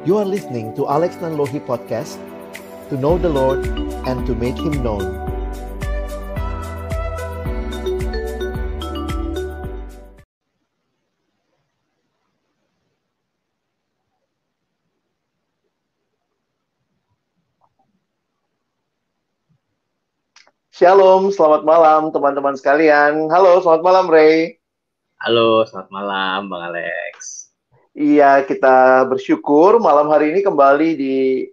You are listening to Alex Nanlohi Podcast To know the Lord and to make Him known Shalom, selamat malam teman-teman sekalian. Halo, selamat malam Ray. Halo, selamat malam Bang Alex. Iya, kita bersyukur malam hari ini kembali di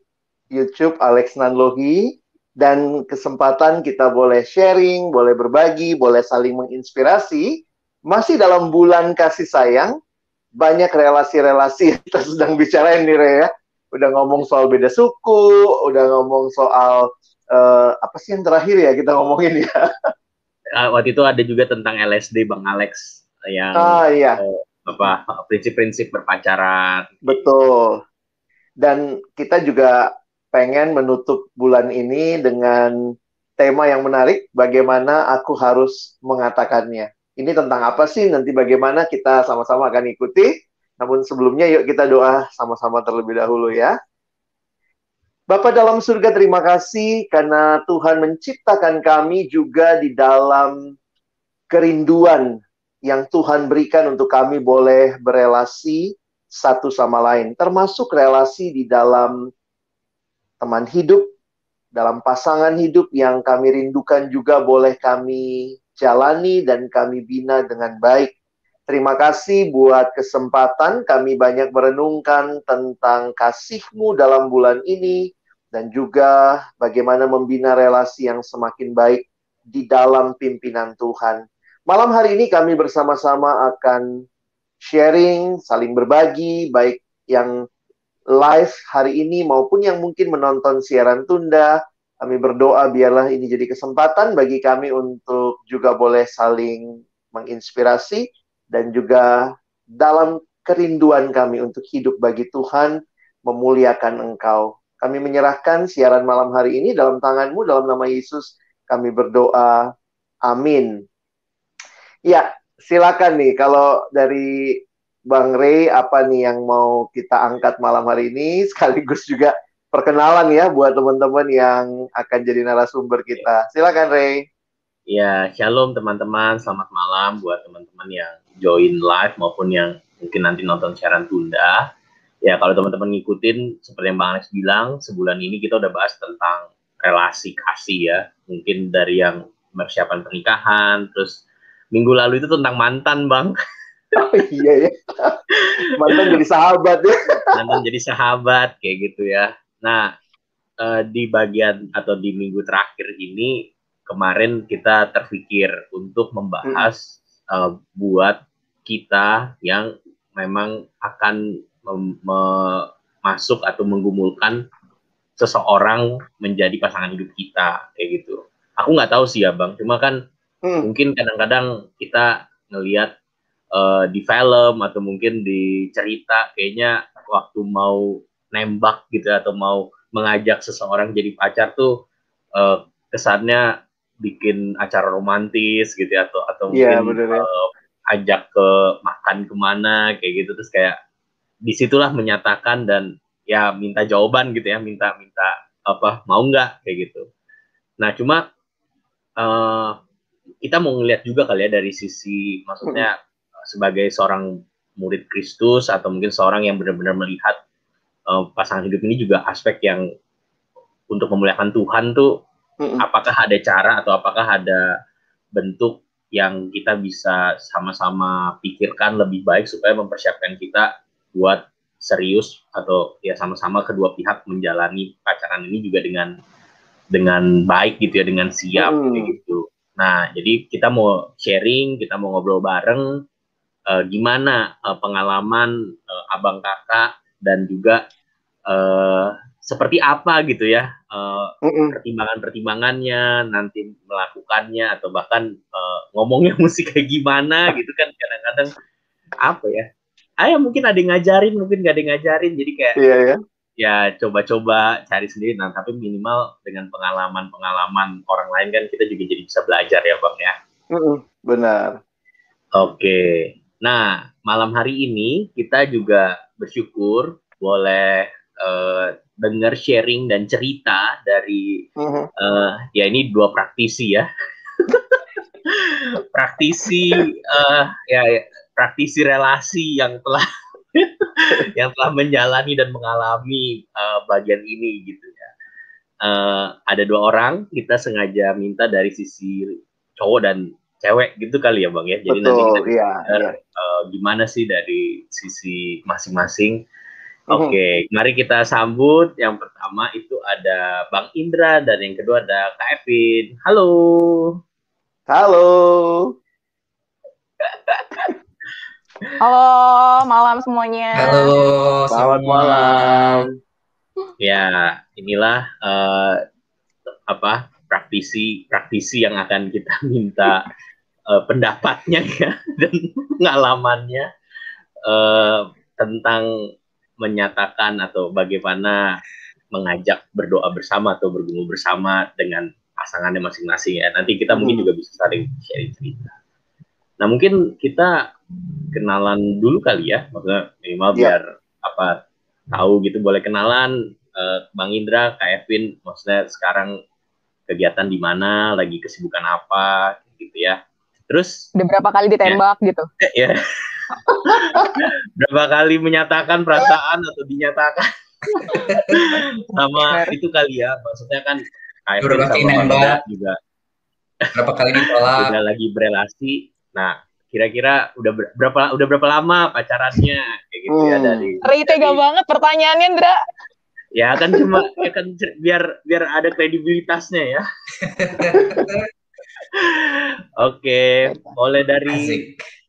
YouTube Alex Nanlohi dan kesempatan kita boleh sharing, boleh berbagi, boleh saling menginspirasi. Masih dalam bulan kasih sayang, banyak relasi-relasi kita sedang bicarain nih Ray ya. Udah ngomong soal beda suku, udah ngomong soal uh, apa sih yang terakhir ya kita ngomongin ya? Uh, waktu itu ada juga tentang LSD Bang Alex yang ah, iya. uh, apa prinsip-prinsip berpacaran. Betul. Dan kita juga pengen menutup bulan ini dengan tema yang menarik, bagaimana aku harus mengatakannya. Ini tentang apa sih? Nanti bagaimana kita sama-sama akan ikuti. Namun sebelumnya yuk kita doa sama-sama terlebih dahulu ya. Bapak dalam surga terima kasih karena Tuhan menciptakan kami juga di dalam kerinduan yang Tuhan berikan untuk kami boleh berelasi satu sama lain, termasuk relasi di dalam teman hidup, dalam pasangan hidup yang kami rindukan juga boleh kami jalani dan kami bina dengan baik. Terima kasih buat kesempatan kami banyak merenungkan tentang kasihmu dalam bulan ini, dan juga bagaimana membina relasi yang semakin baik di dalam pimpinan Tuhan. Malam hari ini kami bersama-sama akan sharing, saling berbagi, baik yang live hari ini maupun yang mungkin menonton siaran tunda. Kami berdoa biarlah ini jadi kesempatan bagi kami untuk juga boleh saling menginspirasi dan juga dalam kerinduan kami untuk hidup bagi Tuhan, memuliakan Engkau. Kami menyerahkan siaran malam hari ini dalam tanganmu, dalam nama Yesus kami berdoa. Amin. Ya, silakan nih kalau dari Bang Ray apa nih yang mau kita angkat malam hari ini sekaligus juga perkenalan ya buat teman-teman yang akan jadi narasumber kita. Silakan Ray. Ya, shalom teman-teman. Selamat malam buat teman-teman yang join live maupun yang mungkin nanti nonton siaran tunda ya kalau teman-teman ngikutin seperti yang Bang Alex bilang sebulan ini kita udah bahas tentang relasi kasih ya mungkin dari yang persiapan pernikahan terus minggu lalu itu tentang mantan bang oh, iya ya mantan jadi sahabat ya mantan jadi sahabat kayak gitu ya nah eh, di bagian atau di minggu terakhir ini kemarin kita terpikir untuk membahas hmm. uh, buat kita yang memang akan masuk atau menggumulkan seseorang menjadi pasangan hidup kita kayak gitu. Aku nggak tahu sih ya bang, cuma kan hmm. mungkin kadang-kadang kita ngelihat uh, di film atau mungkin di cerita kayaknya waktu mau nembak gitu atau mau mengajak seseorang jadi pacar tuh uh, kesannya bikin acara romantis gitu ya, atau atau yeah, mungkin bener, uh, ajak ke makan ke mana kayak gitu. Terus kayak di situlah menyatakan dan ya minta jawaban gitu ya minta minta apa mau nggak kayak gitu. Nah cuma uh, kita mau ngeliat juga kali ya dari sisi maksudnya hmm. sebagai seorang murid Kristus atau mungkin seorang yang benar-benar melihat uh, pasangan hidup ini juga aspek yang untuk memuliakan Tuhan tuh hmm. apakah ada cara atau apakah ada bentuk yang kita bisa sama-sama pikirkan lebih baik supaya mempersiapkan kita buat serius atau ya sama-sama kedua pihak menjalani pacaran ini juga dengan dengan baik gitu ya dengan siap hmm. gitu. Nah jadi kita mau sharing, kita mau ngobrol bareng uh, gimana uh, pengalaman uh, abang kakak dan juga uh, seperti apa gitu ya uh, pertimbangan-pertimbangannya nanti melakukannya atau bahkan uh, ngomongnya mesti kayak gimana gitu kan kadang-kadang. Apa ya? Ah ya mungkin ada yang ngajarin mungkin gak ada yang ngajarin jadi kayak iya, iya. Ya coba-coba cari sendiri. Nah tapi minimal dengan pengalaman-pengalaman orang lain kan kita juga jadi bisa belajar ya bang ya. Benar. Oke. Nah malam hari ini kita juga bersyukur boleh uh, dengar sharing dan cerita dari uh, ya ini dua praktisi ya. praktisi uh, ya praktisi relasi yang telah yang telah menjalani dan mengalami uh, bagian ini gitu ya. Uh, ada dua orang kita sengaja minta dari sisi cowok dan cewek gitu kali ya bang ya. Jadi Betul, nanti kita iya, iya. Uh, gimana sih dari sisi masing-masing. Mhm. Oke, okay, mari kita sambut. Yang pertama itu ada Bang Indra dan yang kedua ada Kak Evin. Halo. Halo. Halo, malam semuanya. Halo, selamat malam. Ya, inilah uh, apa praktisi praktisi yang akan kita minta uh, pendapatnya ya dan pengalamannya uh, tentang menyatakan atau bagaimana mengajak berdoa bersama atau bergumul bersama dengan pasangannya masing-masing ya. Nanti kita mungkin hmm. juga bisa saling sharing cerita. Nah mungkin kita kenalan dulu kali ya, maksudnya minimal ya. biar apa tahu gitu boleh kenalan uh, Bang Indra, Kak Evin, maksudnya sekarang kegiatan di mana, lagi kesibukan apa gitu ya. Terus udah berapa kali ditembak ya, gitu? Ya. berapa kali menyatakan perasaan atau dinyatakan sama itu kali ya, maksudnya kan Kak Evin sama Bang juga berapa kali ditolak udah lagi berelasi nah kira-kira udah berapa udah berapa lama pacarannya kayak gitu ya, hmm. ya dari Ri tega banget pertanyaannya Indra ya kan cuma ya kan biar biar ada kredibilitasnya ya oke boleh dari Asik.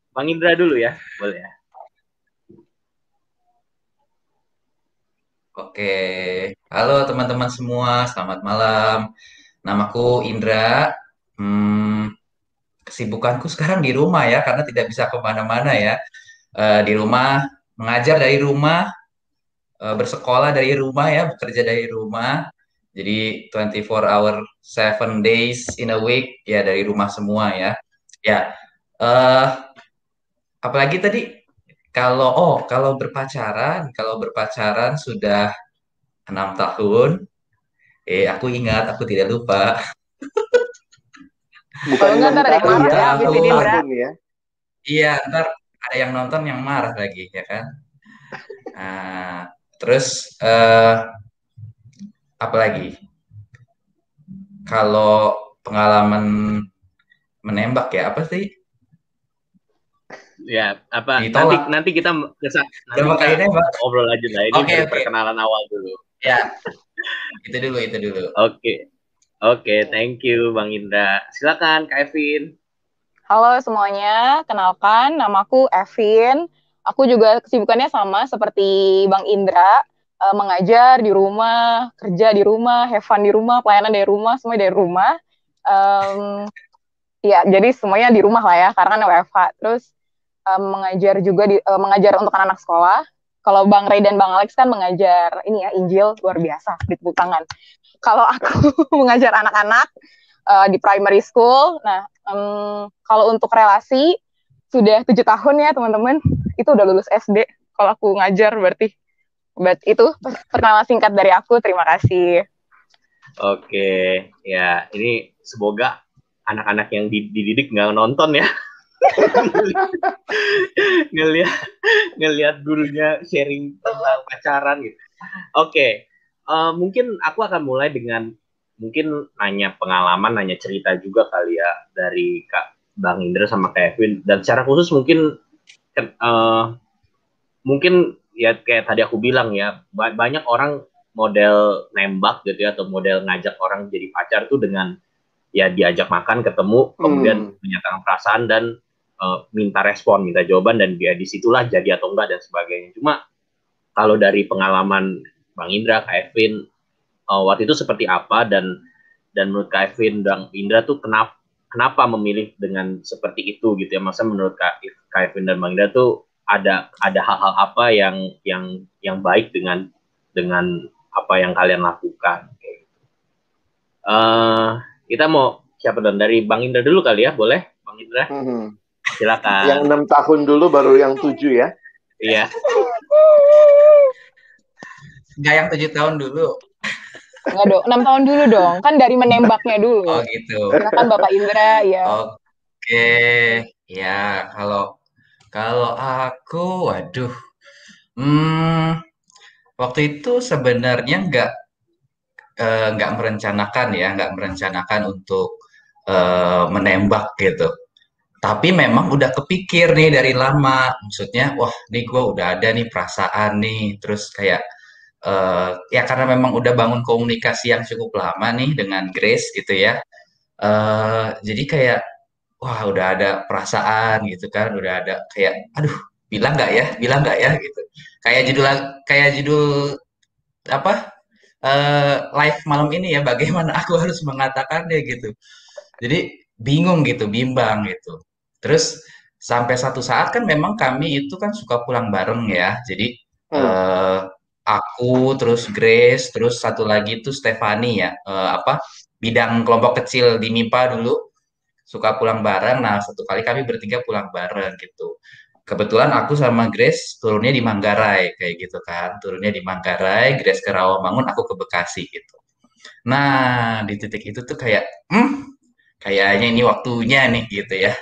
Bang Indra dulu ya boleh ya Oke, halo teman-teman semua, selamat malam. Namaku Indra. Hmm, kesibukanku sekarang di rumah ya, karena tidak bisa ke mana-mana ya. Uh, di rumah, mengajar dari rumah, uh, bersekolah dari rumah ya, bekerja dari rumah. Jadi 24 hour, 7 days in a week ya dari rumah semua ya. Ya, uh, apalagi tadi kalau oh kalau berpacaran, kalau berpacaran sudah enam tahun, eh aku ingat, aku tidak lupa. Bukan nggak ntar ada yang marah ya, abis ini ya. Iya, ntar ada yang nonton yang marah lagi ya kan. Nah, terus uh, apa lagi? Kalau pengalaman menembak ya apa sih? Ya, apa Ditolak. nanti nanti kita nanti kali nembak. ngobrol lanjut lah. Ini okay, okay. perkenalan awal dulu. Ya. itu dulu, itu dulu. Oke. Okay. Oke, okay, thank you Bang Indra. Silakan Kak Evin. Halo semuanya, kenalkan namaku Evin. Aku juga kesibukannya sama seperti Bang Indra, uh, mengajar di rumah, kerja di rumah, have fun di rumah, pelayanan dari rumah, semua dari rumah. Um, ya, jadi semuanya di rumah lah ya, karena kan WFH. Terus um, mengajar juga di, uh, mengajar untuk anak-anak sekolah. Kalau Bang Ray dan Bang Alex kan mengajar ini ya Injil luar biasa di tangan kalau aku mengajar anak-anak uh, di primary school. Nah, um, kalau untuk relasi sudah tujuh tahun ya teman-teman, itu udah lulus SD. Kalau aku ngajar berarti. But itu perkenalan singkat dari aku. Terima kasih. Oke, ya ini semoga anak-anak yang dididik nggak nonton ya. ngelihat ngelihat gurunya sharing tentang pacaran gitu. Oke, uh, mungkin aku akan mulai dengan mungkin nanya pengalaman, nanya cerita juga kali ya dari Kak Bang Indra sama Kevin dan secara khusus mungkin uh, mungkin ya kayak tadi aku bilang ya banyak orang model nembak gitu ya atau model ngajak orang jadi pacar tuh dengan ya diajak makan ketemu kemudian hmm. menyatakan perasaan dan uh, minta respon minta jawaban dan dia di situlah jadi atau enggak dan sebagainya cuma kalau dari pengalaman Bang Indra, Kak Evin, uh, waktu itu seperti apa dan dan menurut Kak Evin dan Indra tuh kenapa kenapa memilih dengan seperti itu gitu ya? Masa menurut Kak, Kak Evin dan Bang Indra tuh ada ada hal-hal apa yang yang yang baik dengan dengan apa yang kalian lakukan? Kayak gitu. Uh, kita mau siapa dan dari Bang Indra dulu kali ya, boleh? Bang Indra, hmm. silakan. Yang enam tahun dulu baru yang tujuh ya? Iya. Nggak yang tujuh tahun dulu. Enggak dong, enam tahun dulu dong. Kan dari menembaknya dulu. Oh gitu. Karena kan Bapak Indra ya. Oke, ya kalau kalau aku, waduh, hmm, waktu itu sebenarnya nggak eh, nggak merencanakan ya, nggak merencanakan untuk eh, menembak gitu. Tapi memang udah kepikir nih dari lama, maksudnya, wah, nih gue udah ada nih perasaan nih, terus kayak eh, ya karena memang udah bangun komunikasi yang cukup lama nih dengan Grace gitu ya. eh jadi kayak wah udah ada perasaan gitu kan, udah ada kayak aduh bilang nggak ya, bilang nggak ya gitu. Kayak judul kayak judul apa eh live malam ini ya bagaimana aku harus mengatakannya gitu. Jadi bingung gitu, bimbang gitu. Terus sampai satu saat kan memang kami itu kan suka pulang bareng ya. Jadi Hmm. Aku terus Grace terus satu lagi itu Stefani ya eh, apa bidang kelompok kecil di MIPA dulu suka pulang bareng. Nah, satu kali kami bertiga pulang bareng gitu. Kebetulan aku sama Grace turunnya di Manggarai kayak gitu kan. Turunnya di Manggarai, Grace ke Rawamangun, aku ke Bekasi gitu. Nah, di titik itu tuh kayak, hmm, kayaknya ini waktunya nih gitu ya.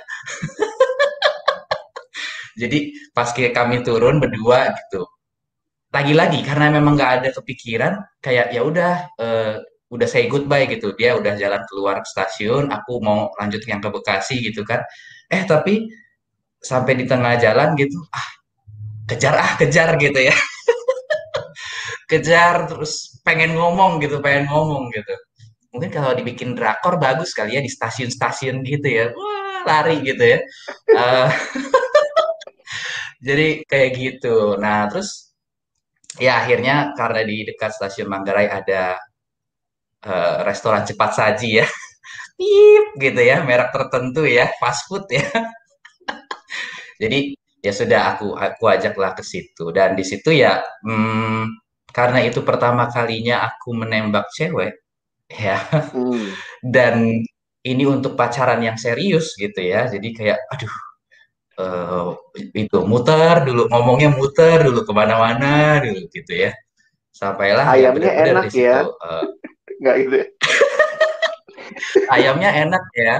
Jadi pas kami turun berdua gitu, lagi-lagi karena memang nggak ada kepikiran, kayak ya udah eh, udah say goodbye gitu. Dia udah jalan keluar ke stasiun, aku mau lanjut yang ke Bekasi gitu kan. Eh tapi sampai di tengah jalan gitu, ah kejar ah kejar gitu ya, kejar terus pengen ngomong gitu, pengen ngomong gitu. Mungkin kalau dibikin drakor bagus kali ya di stasiun-stasiun gitu ya, wah lari gitu ya. Eh, jadi kayak gitu. Nah terus ya akhirnya karena di dekat stasiun Manggarai ada eh, restoran cepat saji ya, pip gitu ya, merek tertentu ya, fast food ya. Jadi ya sudah aku aku ajaklah ke situ dan di situ ya hmm, karena itu pertama kalinya aku menembak cewek ya Hmm. dan ini untuk pacaran yang serius gitu ya. Jadi kayak aduh eh, itu muter dulu ngomongnya muter dulu ke mana-mana dulu gitu ya. Sampailah ya Ayamnya benar-benar enak situ ya. eh, Nggak gitu. ya? ayamnya enak ya,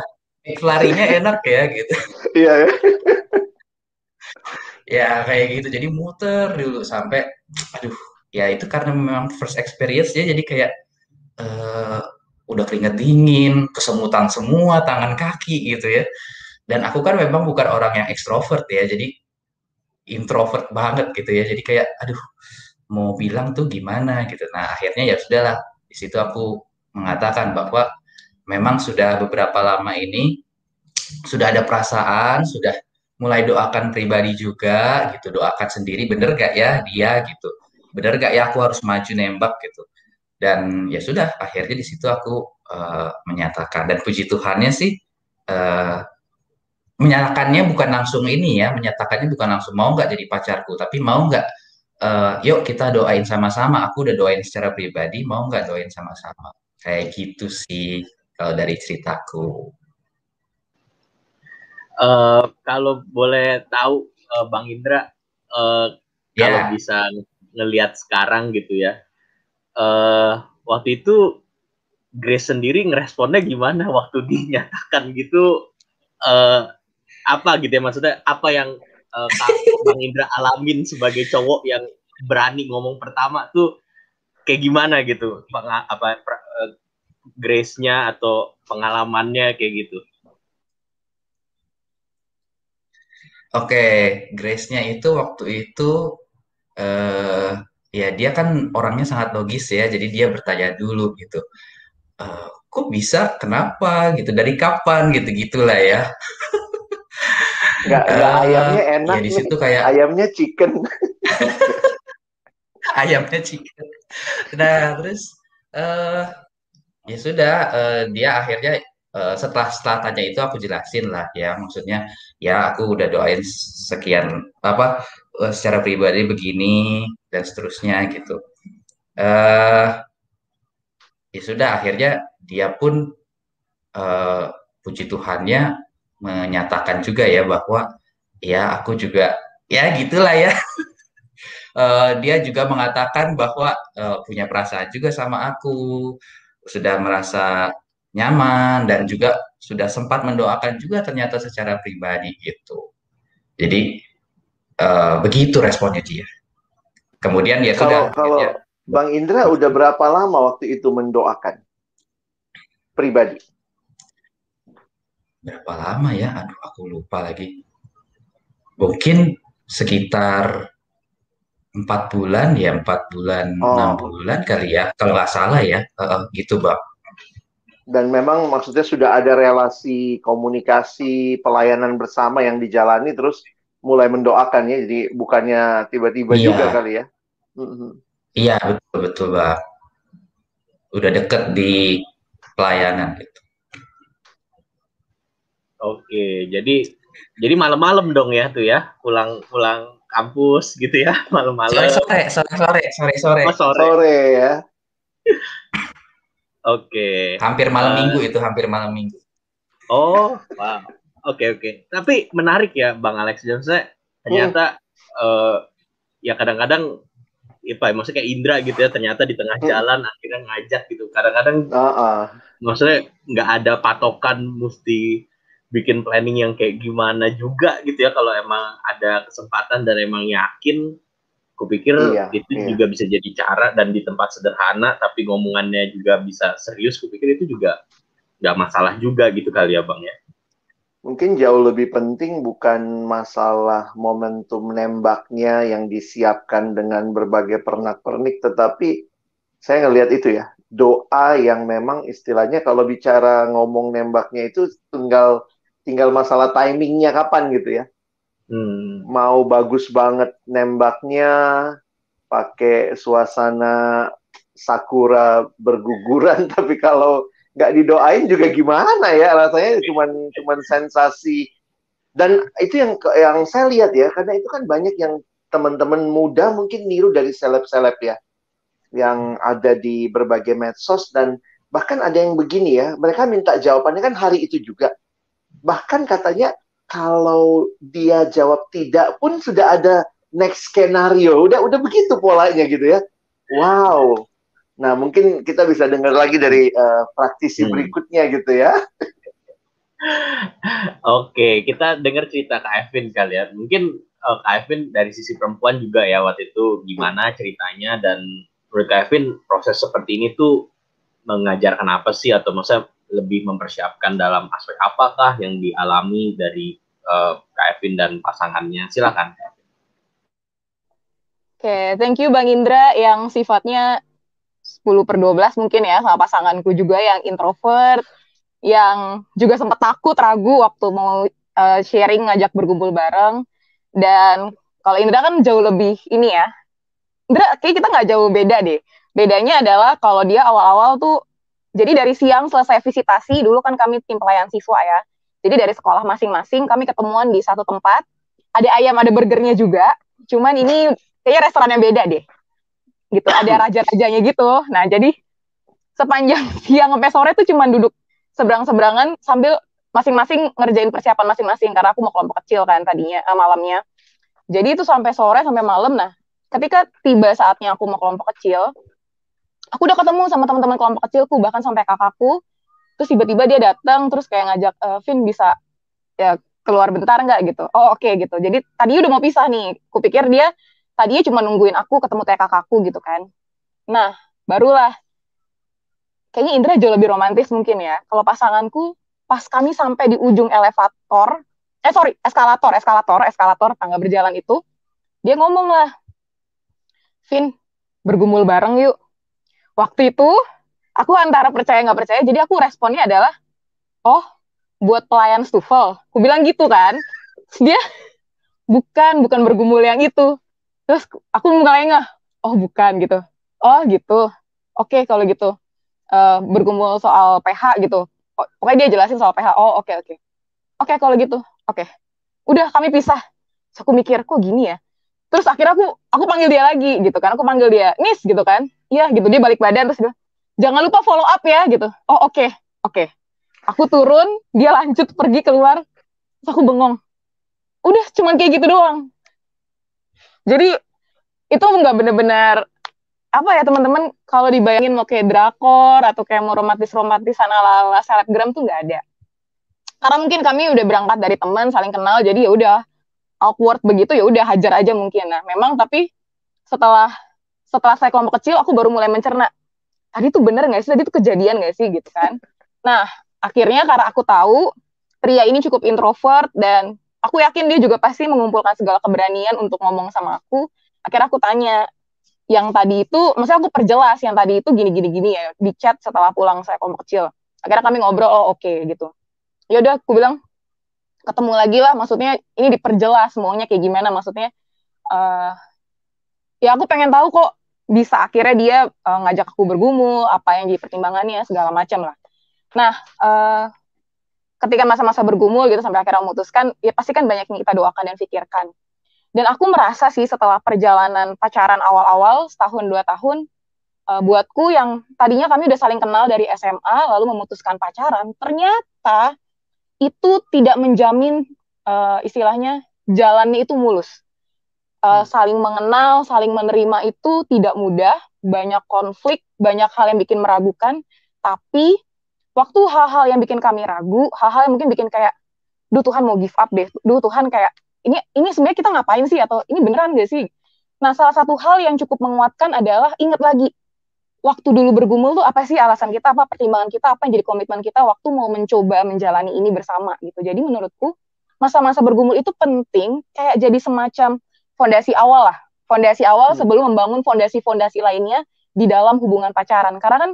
larinya enak ya gitu. Iya. ya. Ya kayak gitu. Jadi muter dulu sampai aduh ya itu karena memang first experience ya jadi kayak eh, udah keringet dingin, kesemutan semua tangan kaki gitu ya. Dan aku kan memang bukan orang yang ekstrovert ya, jadi introvert banget gitu ya. Jadi kayak aduh mau bilang tuh gimana gitu. Nah, akhirnya ya sudahlah. Di situ aku mengatakan bahwa memang sudah beberapa lama ini sudah ada perasaan, sudah mulai doakan pribadi juga gitu, doakan sendiri bener gak ya dia gitu. Bener gak ya aku harus maju nembak gitu. Dan ya sudah, akhirnya di situ aku eh, menyatakan dan puji Tuhannya sih eh, menyatakannya bukan langsung ini ya, menyatakannya bukan langsung mau nggak jadi pacarku, tapi mau nggak, eh, yuk kita doain sama-sama. Aku udah doain secara pribadi, mau nggak doain sama-sama. Kayak gitu sih kalau dari ceritaku. Eh, kalau boleh tahu eh, Bang Indra eh, kalau Ya, bisa ngelihat sekarang gitu ya eh waktu itu Grace sendiri ngeresponnya gimana waktu dinyatakan gitu eh apa gitu ya maksudnya apa yang Kak Bang Indra alamin sebagai cowok yang berani ngomong pertama tuh kayak gimana gitu Penga- apa eh, grace-nya atau pengalamannya kayak gitu oke. Grace-nya itu waktu itu eh ya dia kan orangnya sangat logis ya, jadi dia bertanya dulu gitu. Eh, kok bisa? Kenapa? Gitu. Dari kapan? Gitu gitulah ya. Nggak, nggak eh ayamnya ya enak di nih. situ kayak Ayamnya chicken. ayamnya chicken. Nah, terus eh ya sudah eh, dia akhirnya setelah setelah tanya itu aku jelasin lah ya maksudnya ya aku udah doain sekian apa eh, secara pribadi begini dan seterusnya gitu. Eh ya sudah akhirnya dia pun eh, puji Tuhannya menyatakan juga ya bahwa ya aku juga ya gitulah ya uh, dia juga mengatakan bahwa uh, punya perasaan juga sama aku, sudah merasa nyaman dan juga sudah sempat mendoakan juga ternyata secara pribadi gitu. Jadi uh, begitu responnya dia. Kemudian ya kalau, sudah. Kalau ya. Bang Indra udah berapa lama waktu itu mendoakan pribadi? Berapa lama ya? Aduh, aku lupa lagi. Mungkin sekitar empat bulan ya empat bulan enam oh. bulan kali ya kalau nggak salah ya uh, gitu bang dan memang maksudnya sudah ada relasi komunikasi pelayanan bersama yang dijalani terus mulai mendoakan ya jadi bukannya tiba-tiba iya. juga kali ya iya betul betul bang udah deket di pelayanan gitu oke jadi jadi malam-malam dong ya tuh ya pulang pulang kampus gitu ya malam-malam sore sore sore sore sore oh, sore sore ya oke okay. hampir malam uh, minggu itu hampir malam minggu oh wow oke okay, oke okay. tapi menarik ya bang Alex Jones ternyata hmm. uh, ya kadang-kadang ya pak maksudnya kayak Indra gitu ya ternyata di tengah hmm. jalan hmm. akhirnya ngajak gitu kadang-kadang uh -uh. maksudnya nggak ada patokan mesti bikin planning yang kayak gimana juga gitu ya kalau emang ada kesempatan dan emang yakin kupikir iya, itu iya. juga bisa jadi cara dan di tempat sederhana tapi ngomongannya juga bisa serius kupikir itu juga nggak masalah juga gitu kali ya bang ya mungkin jauh lebih penting bukan masalah momentum nembaknya yang disiapkan dengan berbagai pernak-pernik tetapi saya ngelihat itu ya doa yang memang istilahnya kalau bicara ngomong nembaknya itu tinggal tinggal masalah timingnya kapan gitu ya. Hmm. Mau bagus banget nembaknya, pakai suasana sakura berguguran, tapi kalau nggak didoain juga gimana ya rasanya cuman cuman sensasi dan itu yang yang saya lihat ya karena itu kan banyak yang teman-teman muda mungkin niru dari seleb-seleb ya yang ada di berbagai medsos dan bahkan ada yang begini ya mereka minta jawabannya kan hari itu juga bahkan katanya kalau dia jawab tidak pun sudah ada next skenario. Udah udah begitu polanya gitu ya. Wow. Nah, mungkin kita bisa dengar lagi dari uh, praktisi hmm. berikutnya gitu ya. Oke, kita dengar cerita Kak Evin kali ya. Mungkin uh, Kak Evin dari sisi perempuan juga ya waktu itu gimana ceritanya dan menurut Kak Evin proses seperti ini tuh mengajarkan apa sih atau maksudnya lebih mempersiapkan dalam aspek apakah yang dialami dari uh, Kak Evin dan pasangannya? Silakan. Oke, okay, thank you Bang Indra yang sifatnya 10 per 12 mungkin ya sama pasanganku juga yang introvert, yang juga sempat takut, ragu waktu mau uh, sharing, ngajak berkumpul bareng. Dan kalau Indra kan jauh lebih ini ya, Indra kayak kita nggak jauh beda deh. Bedanya adalah kalau dia awal-awal tuh jadi dari siang selesai visitasi, dulu kan kami tim pelayan siswa ya. Jadi dari sekolah masing-masing kami ketemuan di satu tempat. Ada ayam, ada burgernya juga. Cuman ini kayaknya restorannya beda deh. Gitu, ada raja-rajanya gitu. Nah, jadi sepanjang siang sampai sore tuh cuman duduk seberang-seberangan sambil masing-masing ngerjain persiapan masing-masing karena aku mau kelompok kecil kan tadinya eh, malamnya. Jadi itu sampai sore sampai malam. Nah, ketika tiba saatnya aku mau kelompok kecil, aku udah ketemu sama teman-teman kelompok kecilku bahkan sampai kakakku. Terus tiba-tiba dia datang terus kayak ngajak e, Vin bisa ya keluar bentar nggak gitu. Oh oke okay, gitu. Jadi tadi udah mau pisah nih. Kupikir dia tadinya cuma nungguin aku ketemu kayak kakakku gitu kan. Nah barulah. Kayaknya Indra jauh lebih romantis mungkin ya. Kalau pasanganku pas kami sampai di ujung elevator eh sorry eskalator eskalator eskalator tangga berjalan itu dia ngomong lah Vin bergumul bareng yuk waktu itu aku antara percaya nggak percaya jadi aku responnya adalah oh buat pelayan stufel. Aku bilang gitu kan. Dia bukan bukan bergumul yang itu. Terus aku mulai nggak oh bukan gitu. Oh gitu. Oke kalau gitu uh, bergumul soal PH gitu. Pokoknya dia jelasin soal PH oh oke okay, oke. Okay. oke okay, kalau gitu. Oke. Okay. udah kami pisah. Terus aku mikir kok gini ya terus akhirnya aku aku panggil dia lagi gitu kan. Aku panggil dia Nis gitu kan. Iya gitu. Dia balik badan terus dia jangan lupa follow up ya gitu. Oh oke okay, oke. Okay. aku turun dia lanjut pergi keluar. Terus aku bengong. Udah cuman kayak gitu doang. Jadi itu nggak bener-bener apa ya teman-teman kalau dibayangin mau kayak drakor atau kayak mau romantis romantisan ala ala selebgram tuh nggak ada. Karena mungkin kami udah berangkat dari teman saling kenal jadi ya udah awkward begitu ya udah hajar aja mungkin. Nah memang tapi setelah setelah saya kelompok kecil aku baru mulai mencerna tadi tuh bener nggak sih? Tadi tuh kejadian nggak sih? Gitu kan. Nah akhirnya karena aku tahu pria ini cukup introvert dan aku yakin dia juga pasti mengumpulkan segala keberanian untuk ngomong sama aku. Akhirnya aku tanya yang tadi itu, maksudnya aku perjelas yang tadi itu gini gini gini ya di chat setelah pulang saya kelompok kecil. Akhirnya kami ngobrol, oh oke okay, gitu. Ya udah, aku bilang ketemu lagi lah. Maksudnya ini diperjelas semuanya kayak gimana. Maksudnya uh, ya aku pengen tahu kok bisa akhirnya dia uh, ngajak aku bergumul, apa yang jadi pertimbangannya segala macam lah. Nah, uh, ketika masa-masa bergumul gitu sampai akhirnya memutuskan, ya pasti kan banyak yang kita doakan dan pikirkan dan aku merasa sih setelah perjalanan pacaran awal-awal setahun dua tahun, uh, buatku yang tadinya kami udah saling kenal dari SMA lalu memutuskan pacaran, ternyata itu tidak menjamin uh, istilahnya jalannya itu mulus. Uh, saling mengenal, saling menerima itu tidak mudah, banyak konflik, banyak hal yang bikin meragukan, tapi waktu hal-hal yang bikin kami ragu, hal-hal yang mungkin bikin kayak, duh Tuhan mau give up deh, duh Tuhan kayak ini ini sebenarnya kita ngapain sih? Atau ini beneran gak sih? Nah, salah satu hal yang cukup menguatkan adalah ingat lagi waktu dulu bergumul tuh apa sih alasan kita, apa pertimbangan kita, apa yang jadi komitmen kita waktu mau mencoba menjalani ini bersama gitu. Jadi menurutku masa-masa bergumul itu penting kayak jadi semacam fondasi awal lah. Fondasi awal hmm. sebelum membangun fondasi-fondasi lainnya di dalam hubungan pacaran. Karena kan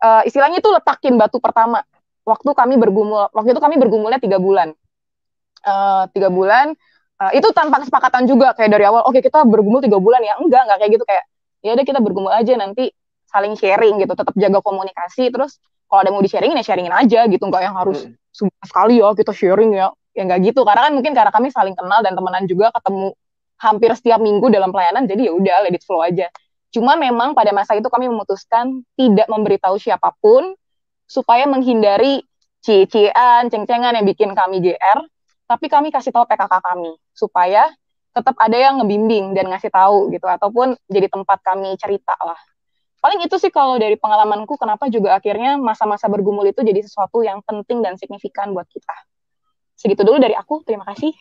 uh, istilahnya itu letakin batu pertama. Waktu kami bergumul, waktu itu kami bergumulnya tiga bulan. Uh, tiga bulan, uh, itu tanpa kesepakatan juga kayak dari awal oke okay, kita bergumul tiga bulan ya enggak enggak kayak gitu kayak ya udah kita bergumul aja nanti saling sharing gitu tetap jaga komunikasi terus kalau ada mau di sharingin ya sharingin aja gitu enggak yang harus hmm. sekali ya kita sharing ya ya enggak gitu. Karena kan mungkin karena kami saling kenal dan temenan juga ketemu hampir setiap minggu dalam pelayanan jadi ya udah let it flow aja. Cuma memang pada masa itu kami memutuskan tidak memberitahu siapa pun supaya menghindari cie-ciean, ceng-cengan yang bikin kami GR tapi kami kasih tahu PKK kami supaya tetap ada yang ngebimbing dan ngasih tahu gitu ataupun jadi tempat kami cerita lah paling itu sih kalau dari pengalamanku kenapa juga akhirnya masa-masa bergumul itu jadi sesuatu yang penting dan signifikan buat kita. Segitu dulu dari aku terima kasih.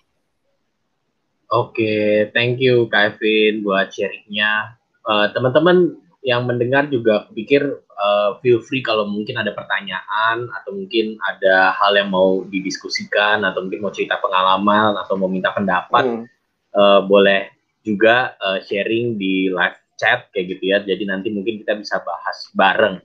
Oke okay, thank you Kevin buat sharingnya. Uh, teman-teman yang mendengar juga pikir uh, feel free kalau mungkin ada pertanyaan atau mungkin ada hal yang mau didiskusikan atau mungkin mau cerita pengalaman atau mau minta pendapat hmm. uh, boleh juga uh, sharing di live chat kayak gitu ya jadi nanti mungkin kita bisa bahas bareng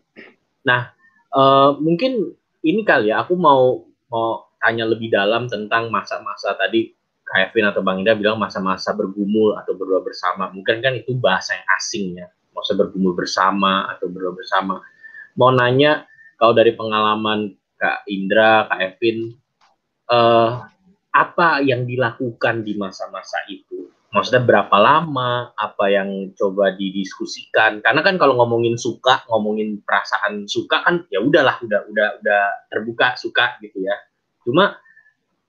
nah uh, mungkin ini kali ya aku mau mau tanya lebih dalam tentang masa-masa tadi Kevin atau Bang Ida bilang masa-masa bergumul atau berdua bersama mungkin kan itu bahasa yang asing ya masa bergumul bersama atau berdoa bersama. Mau nanya kalau dari pengalaman Kak Indra, Kak Evin, uh, apa yang dilakukan di masa-masa itu? Maksudnya berapa lama? Apa yang coba didiskusikan? Karena kan kalau ngomongin suka, ngomongin perasaan suka kan ya udahlah, udah udah udah terbuka suka gitu ya. Cuma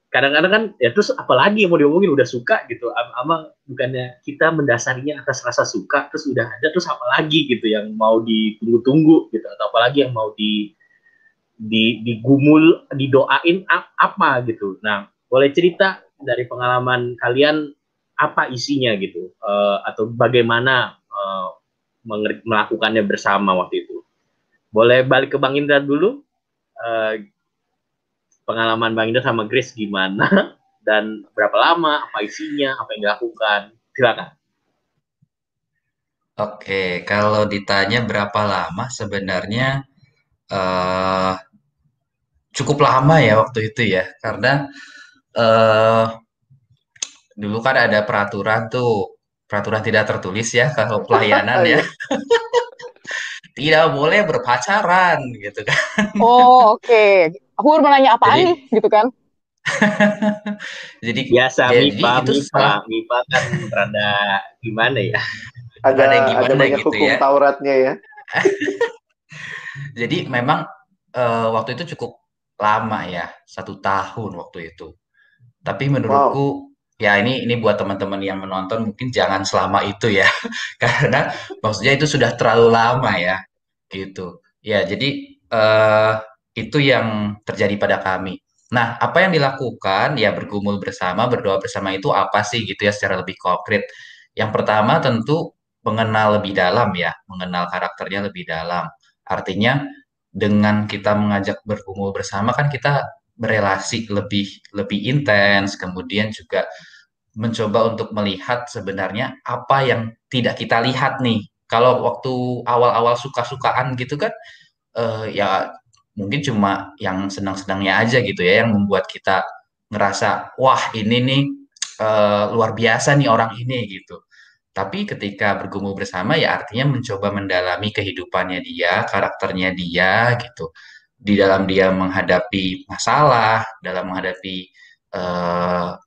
kadang-kadang kan ya terus apalagi yang mau diomongin udah suka gitu ama bukannya kita mendasarinya atas rasa suka terus udah ada terus apalagi gitu yang mau ditunggu-tunggu gitu atau apalagi yang mau di di digumul didoain apa gitu nah boleh cerita dari pengalaman kalian apa isinya gitu uh, atau bagaimana uh, melakukannya bersama waktu itu boleh balik ke Bang Indra dulu uh, pengalaman Bang Indra sama Grace gimana dan berapa lama, apa isinya, apa yang dilakukan. Silakan. Oke, kalau ditanya berapa lama sebenarnya uh, cukup lama ya waktu itu ya, karena uh, dulu kan ada peraturan tuh, peraturan tidak tertulis ya kalau pelayanan ya. tidak boleh berpacaran gitu kan. Oh, oke. Okay aku baru menanya apa nih gitu kan jadi biasa jadi, MIPA itu MIPA MIPA kan rada gimana ya ada ada, gimana ada banyak gitu hukum ya. Tauratnya ya jadi memang uh, waktu itu cukup lama ya satu tahun waktu itu tapi menurutku wow. Ya ini ini buat teman-teman yang menonton mungkin jangan selama itu ya. Karena maksudnya itu sudah terlalu lama ya gitu. Ya jadi uh, itu yang terjadi pada kami. Nah apa yang dilakukan ya bergumul bersama berdoa bersama itu apa sih gitu ya secara lebih konkret? Yang pertama tentu mengenal lebih dalam ya mengenal karakternya lebih dalam. Artinya dengan kita mengajak bergumul bersama kan kita berelasi lebih lebih intens kemudian juga mencoba untuk melihat sebenarnya apa yang tidak kita lihat nih. Kalau waktu awal-awal suka-sukaan gitu kan uh, ya mungkin cuma yang senang-senangnya aja gitu ya yang membuat kita ngerasa wah ini nih uh, luar biasa nih orang ini gitu. Tapi ketika bergumul bersama ya artinya mencoba mendalami kehidupannya dia karakternya dia gitu di dalam dia menghadapi masalah, dalam menghadapi uh,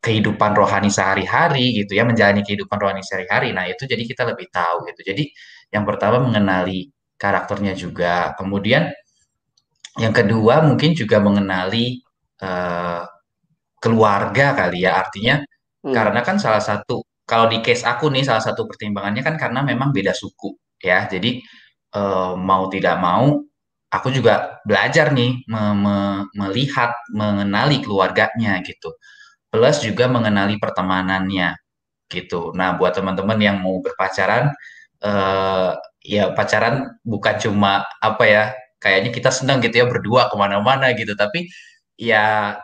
kehidupan rohani sehari-hari gitu ya, menjalani kehidupan rohani sehari-hari. Nah, itu jadi kita lebih tahu gitu. Jadi yang pertama mengenali karakternya juga. Kemudian yang kedua mungkin juga mengenali uh, keluarga kali ya. Artinya hmm. karena kan salah satu kalau di case aku nih salah satu pertimbangannya kan karena memang beda suku ya. Jadi uh, mau tidak mau aku juga belajar nih me me melihat mengenali keluarganya gitu. Plus juga mengenali pertemanannya gitu. Nah buat teman-teman yang mau berpacaran uh, ya pacaran bukan cuma apa ya kayaknya kita senang gitu ya berdua ke mana-mana gitu. Tapi ya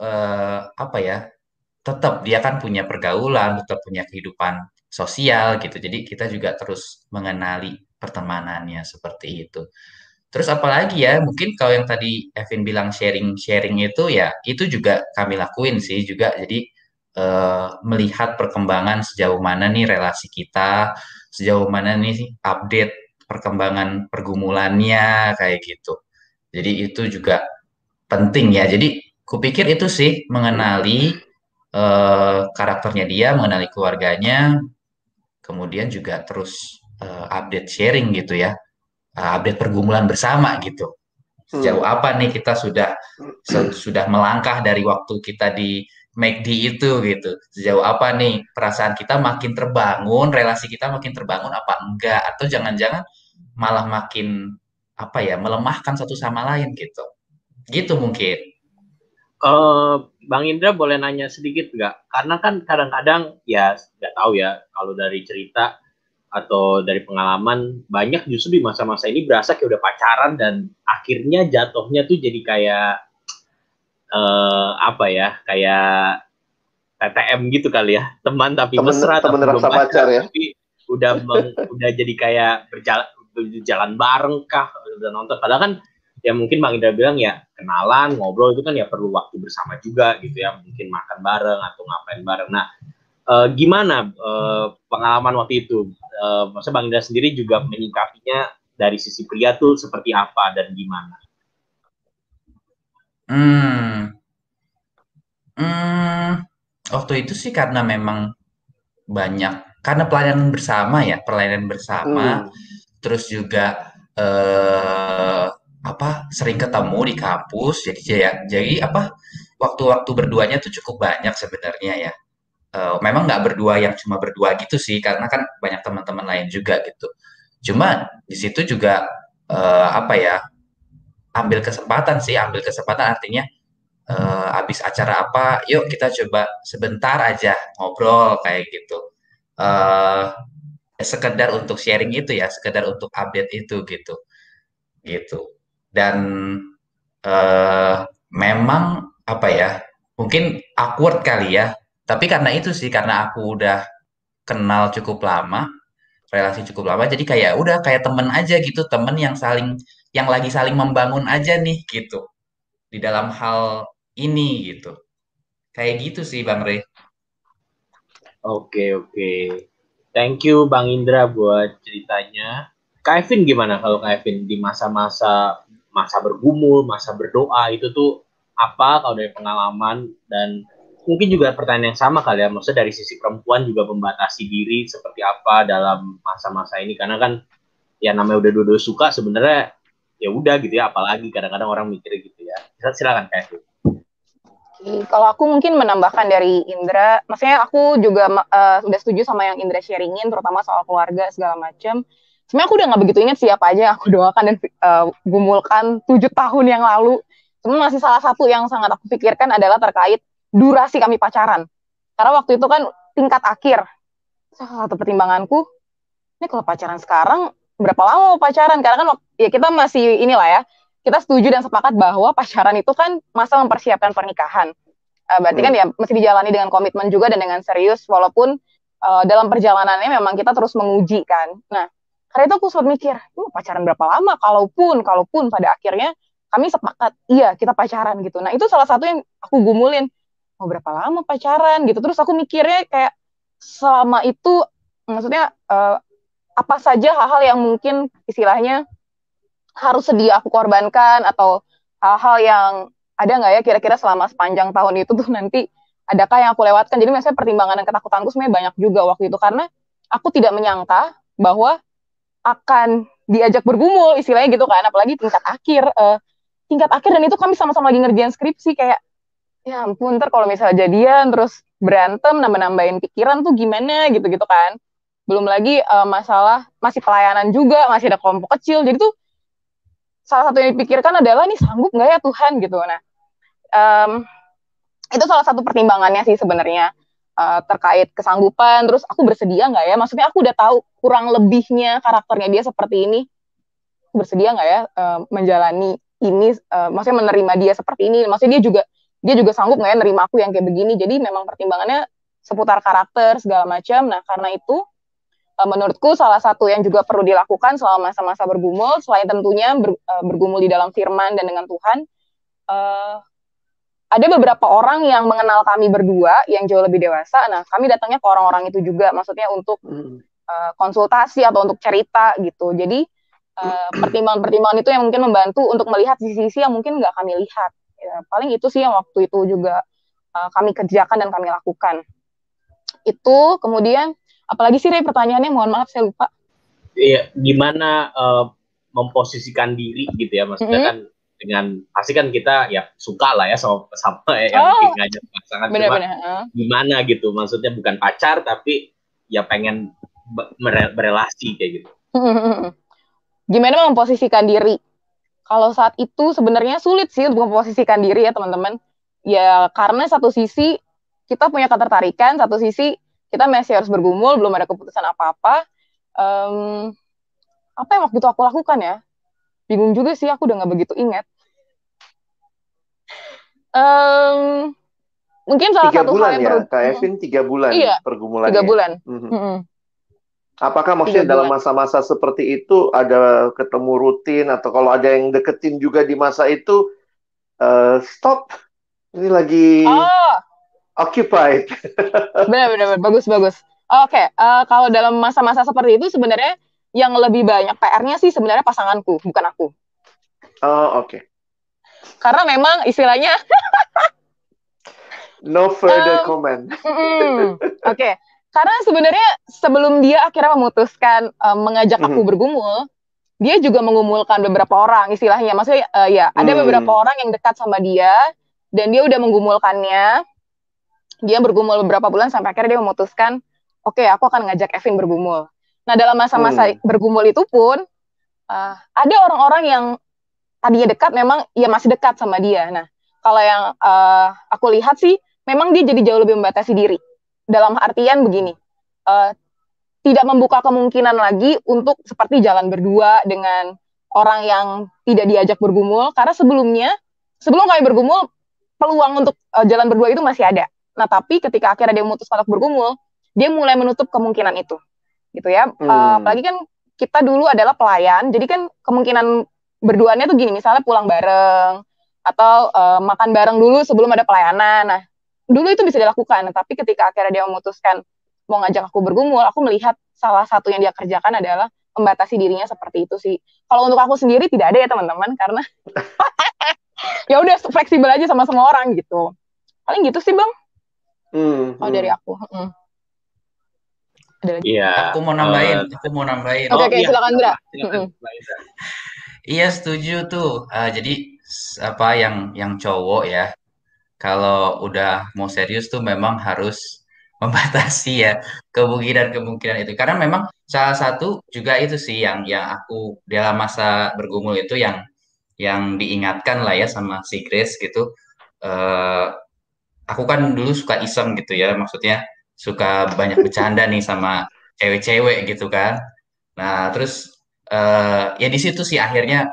uh, apa ya tetap dia kan punya pergaulan tetap punya kehidupan sosial gitu. Jadi kita juga terus mengenali pertemanannya seperti itu Terus apalagi ya, mungkin kalau yang tadi Evin bilang sharing-sharing itu ya, itu juga kami lakuin sih juga. Jadi uh, melihat perkembangan sejauh mana nih relasi kita, sejauh mana nih update perkembangan pergumulannya kayak gitu. Jadi itu juga penting ya. Jadi kupikir itu sih mengenali uh, karakternya dia, mengenali keluarganya, kemudian juga terus uh, update sharing gitu ya update pergumulan bersama gitu. Sejauh hmm. apa nih kita sudah sudah melangkah dari waktu kita di McD itu gitu. Sejauh apa nih perasaan kita makin terbangun, relasi kita makin terbangun apa enggak atau jangan-jangan malah makin apa ya melemahkan satu sama lain gitu. Gitu mungkin. Uh, Bang Indra boleh nanya sedikit nggak? Karena kan kadang-kadang ya nggak tahu ya kalau dari cerita atau dari pengalaman banyak justru di masa-masa ini berasa kayak udah pacaran dan akhirnya jatuhnya tuh jadi kayak uh, apa ya kayak TTM gitu kali ya. Teman tapi temen, mesra temen tapi belum pacar, ya? tapi udah meng, udah jadi kayak berjalan berjalan bareng kah udah nonton. Padahal kan ya mungkin Bang Indra bilang ya kenalan ngobrol itu kan ya perlu waktu bersama juga gitu ya. Mungkin makan bareng atau ngapain bareng. Nah uh, gimana uh, pengalaman waktu itu? Uh, maksudnya Bang Indra sendiri juga menyikapinya dari sisi pria tuh seperti apa dan gimana? Hmm, hmm, waktu itu sih karena memang banyak karena pelayanan bersama ya, pelayanan bersama, hmm. terus juga eh, apa sering ketemu di kampus, jadi jadi, jadi apa waktu-waktu berduanya tuh cukup banyak sebenarnya ya uh, memang nggak berdua yang cuma berdua gitu sih karena kan banyak teman-teman lain juga gitu. Cuma di situ juga uh, apa ya ambil kesempatan sih ambil kesempatan artinya uh, habis acara apa yuk kita coba sebentar aja ngobrol kayak gitu. Uh, sekedar untuk sharing itu ya sekedar untuk update itu gitu gitu. Dan uh, memang apa ya mungkin awkward kali ya tapi karena itu sih karena aku udah kenal cukup lama relasi cukup lama jadi kayak udah kayak temen aja gitu temen yang saling yang lagi saling membangun aja nih gitu di dalam hal ini gitu. Kayak gitu sih bang Rey. Oke oke. Thank you bang Indra buat ceritanya. Kevin gimana kalau Kevin di masa-masa masa bergumul masa berdoa itu tuh apa kalau dari pengalaman dan mungkin juga pertanyaan yang sama kali ya, maksudnya dari sisi perempuan juga membatasi diri seperti apa dalam masa-masa ini karena kan ya namanya udah dua-dua suka sebenarnya ya udah gitu ya apalagi kadang-kadang orang mikir gitu ya silakan kayak Kalau aku mungkin menambahkan dari Indra, maksudnya aku juga uh, udah setuju sama yang Indra sharingin, terutama soal keluarga segala macam. Sebenarnya aku udah nggak begitu ingat siapa aja yang aku doakan dan uh, gumulkan tujuh tahun yang lalu. Cuma masih salah satu yang sangat aku pikirkan adalah terkait durasi kami pacaran. Karena waktu itu kan tingkat akhir. Salah satu pertimbanganku, ini kalau pacaran sekarang berapa lama pacaran? Karena kan ya kita masih inilah ya, kita setuju dan sepakat bahwa pacaran itu kan masa mempersiapkan pernikahan. Uh, berarti kan hmm. kan ya mesti dijalani dengan komitmen juga dan dengan serius walaupun uh, dalam perjalanannya memang kita terus menguji kan. Nah, karena itu aku sempat mikir, pacaran berapa lama? Kalaupun, kalaupun pada akhirnya kami sepakat, iya kita pacaran gitu. Nah itu salah satu yang aku gumulin, mau berapa lama pacaran? Gitu. Terus aku mikirnya kayak selama itu, maksudnya uh, apa saja hal-hal yang mungkin istilahnya harus sedia aku korbankan atau hal-hal yang ada nggak ya kira-kira selama sepanjang tahun itu tuh nanti adakah yang aku lewatkan? Jadi misalnya pertimbangan dan ketakutanku sebenarnya banyak juga waktu itu. Karena aku tidak menyangka bahwa akan diajak bergumul istilahnya gitu kan. Apalagi tingkat akhir uh, tingkat akhir dan itu kami sama-sama lagi ngerjain skripsi kayak ya ampun ntar kalau misalnya jadian terus berantem nambah-nambahin pikiran tuh gimana gitu-gitu kan belum lagi uh, masalah masih pelayanan juga masih ada kelompok kecil jadi tuh salah satu yang dipikirkan adalah nih sanggup nggak ya Tuhan gitu. Nah, um, itu salah satu pertimbangannya sih sebenarnya uh, terkait kesanggupan. Terus aku bersedia nggak ya? Maksudnya aku udah tahu kurang lebihnya karakternya dia seperti ini. Bersedia nggak ya uh, menjalani ini? Uh, maksudnya menerima dia seperti ini. Maksudnya dia juga dia juga sanggup nggak ya nerima aku yang kayak begini. Jadi memang pertimbangannya seputar karakter segala macam. Nah karena itu uh, menurutku salah satu yang juga perlu dilakukan selama masa-masa bergumul selain tentunya ber, uh, bergumul di dalam firman dan dengan Tuhan uh, ada beberapa orang yang mengenal kami berdua yang jauh lebih dewasa nah kami datangnya ke orang-orang itu juga maksudnya untuk uh, konsultasi atau untuk cerita gitu jadi pertimbangan-pertimbangan uh, itu yang mungkin membantu untuk melihat sisi-sisi yang mungkin nggak kami lihat ya, paling itu sih yang waktu itu juga uh, kami kerjakan dan kami lakukan itu kemudian Apalagi sih Ray pertanyaannya, mohon maaf saya lupa. Iya, gimana uh, memposisikan diri gitu ya, maksudnya mm -hmm. kan dengan pasti kan kita ya suka lah ya sama sama ya oh, yang ngajak pasangan bener, cuma bener. Uh. gimana gitu, maksudnya bukan pacar tapi ya pengen berelasi kayak gitu. Gimana memposisikan diri? Kalau saat itu sebenarnya sulit sih untuk memposisikan diri ya teman-teman. Ya karena satu sisi kita punya ketertarikan, satu sisi kita masih harus bergumul belum ada keputusan apa-apa um, apa yang waktu itu aku lakukan ya bingung juga sih aku udah nggak begitu ingat um, mungkin salah tiga satu bulan hal yang ya Kak Evin tiga bulan iya, pergumulannya tiga bulan mm -hmm. Mm -hmm. Apakah maksudnya dalam masa-masa seperti itu ada ketemu rutin atau kalau ada yang deketin juga di masa itu uh, stop ini lagi oh occupied. benar, benar, benar, bagus, bagus. Oke, okay. uh, eh, kalau dalam masa-masa seperti itu sebenarnya yang lebih banyak PR-nya sih sebenarnya pasanganku, bukan aku. Oh, oke. Okay. Karena memang istilahnya no further um, comment. Oke, okay. Karena sebenarnya sebelum dia akhirnya memutuskan um, mengajak aku mm. bergumul, dia juga mengumulkan beberapa orang istilahnya. Maksudnya uh, ya ada mm. beberapa orang yang dekat sama dia dan dia udah menggumulkannya dia bergumul beberapa bulan sampai akhirnya dia memutuskan oke okay, aku akan ngajak Evin bergumul nah dalam masa-masa hmm. bergumul itu pun uh, ada orang-orang yang tadinya dekat memang ya masih dekat sama dia nah kalau yang uh, aku lihat sih memang dia jadi jauh lebih membatasi diri dalam artian begini uh, tidak membuka kemungkinan lagi untuk seperti jalan berdua dengan orang yang tidak diajak bergumul karena sebelumnya sebelum kami bergumul peluang untuk uh, jalan berdua itu masih ada Nah, tapi ketika akhirnya dia memutuskan untuk bergumul, dia mulai menutup kemungkinan itu. Gitu ya. Hmm. Uh, apalagi kan kita dulu adalah pelayan, jadi kan kemungkinan berduanya tuh gini, misalnya pulang bareng atau uh, makan bareng dulu sebelum ada pelayanan. Nah, dulu itu bisa dilakukan, nah, tapi ketika akhirnya dia memutuskan mau ngajak aku bergumul, aku melihat salah satu yang dia kerjakan adalah membatasi dirinya seperti itu sih. Kalau untuk aku sendiri tidak ada ya teman-teman, karena ya udah fleksibel aja sama semua orang gitu. Paling gitu sih bang. Hmm, oh dari hmm. aku. Hmm. Ada lagi? Iya. Aku mau nambahin. Uh, aku mau nambahin. Oke okay, oke okay, oh, iya. silakan Indra. Iya setuju tuh. Uh, jadi apa yang yang cowok ya kalau udah mau serius tuh memang harus membatasi ya kemungkinan-kemungkinan itu. Karena memang salah satu juga itu sih yang yang aku dalam masa bergumul itu yang yang diingatkan lah ya sama si Grace gitu. Uh, aku kan dulu suka iseng gitu ya maksudnya suka banyak bercanda nih sama cewek-cewek gitu kan. Nah terus uh, ya di situ sih akhirnya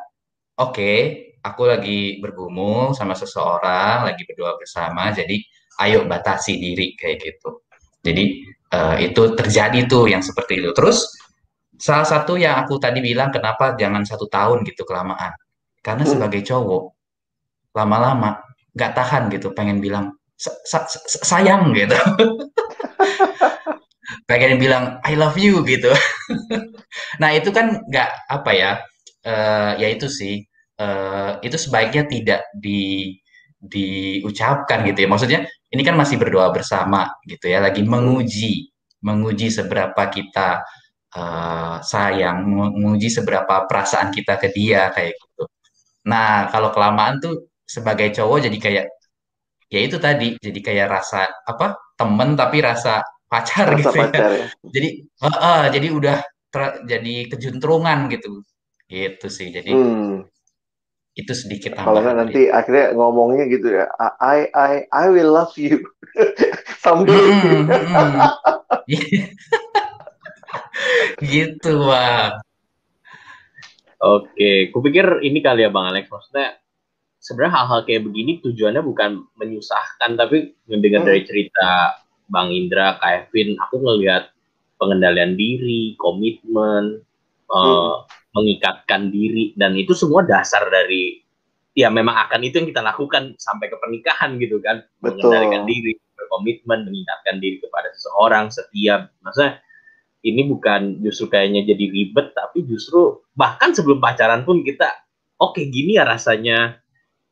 oke okay, aku lagi bergumul sama seseorang lagi berdoa bersama jadi ayo batasi diri kayak gitu. Jadi uh, itu terjadi tuh yang seperti itu. Terus salah satu yang aku tadi bilang kenapa jangan satu tahun gitu kelamaan? Karena hmm. sebagai cowok lama-lama nggak tahan gitu pengen bilang sayang gitu. Pengen bilang I love you gitu. Nah itu kan nggak apa ya uh, ya itu sih uh, itu sebaiknya tidak di diucapkan gitu ya maksudnya ini kan masih berdoa bersama gitu ya lagi menguji menguji seberapa kita uh, sayang menguji seberapa perasaan kita ke dia kayak gitu nah kalau kelamaan tuh sebagai cowok jadi kayak ya itu tadi jadi kayak rasa apa temen tapi rasa pacar rasa gitu ya. pacar, ya. Jadi uh, uh, jadi udah ter, jadi kejuntrungan gitu. Gitu sih. Jadi hmm. Itu sedikit Kalau nggak nanti akhirnya ngomongnya gitu ya. I I I will love you. Someday. Hmm, hmm. hmm. gitu, Bang. Oke, kupikir ini kali ya Bang Alex. Maksudnya sebenarnya hal-hal kayak begini tujuannya bukan menyusahkan tapi mendengar hmm. dari cerita Bang Indra, Kevin, aku ngelihat pengendalian diri, komitmen, hmm. uh, mengikatkan diri dan itu semua dasar dari ya memang akan itu yang kita lakukan sampai ke pernikahan gitu kan Betul. mengendalikan diri berkomitmen mengikatkan diri kepada seseorang setiap maksudnya ini bukan justru kayaknya jadi ribet tapi justru bahkan sebelum pacaran pun kita oke okay, gini ya rasanya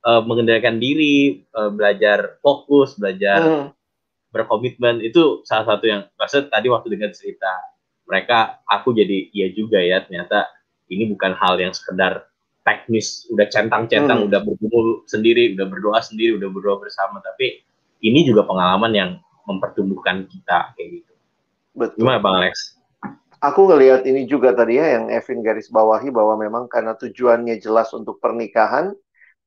uh, mengendalikan diri, uh, belajar fokus, belajar hmm. berkomitmen itu salah satu yang maksud tadi waktu dengar cerita mereka aku jadi iya juga ya ternyata ini bukan hal yang sekedar teknis udah centang-centang hmm. udah bergumul sendiri udah berdoa sendiri udah berdoa bersama tapi ini juga pengalaman yang mempertumbuhkan kita kayak gitu. Betul. Gimana Bang Alex? Aku ngelihat ini juga tadi ya yang Evin garis bawahi bahwa memang karena tujuannya jelas untuk pernikahan,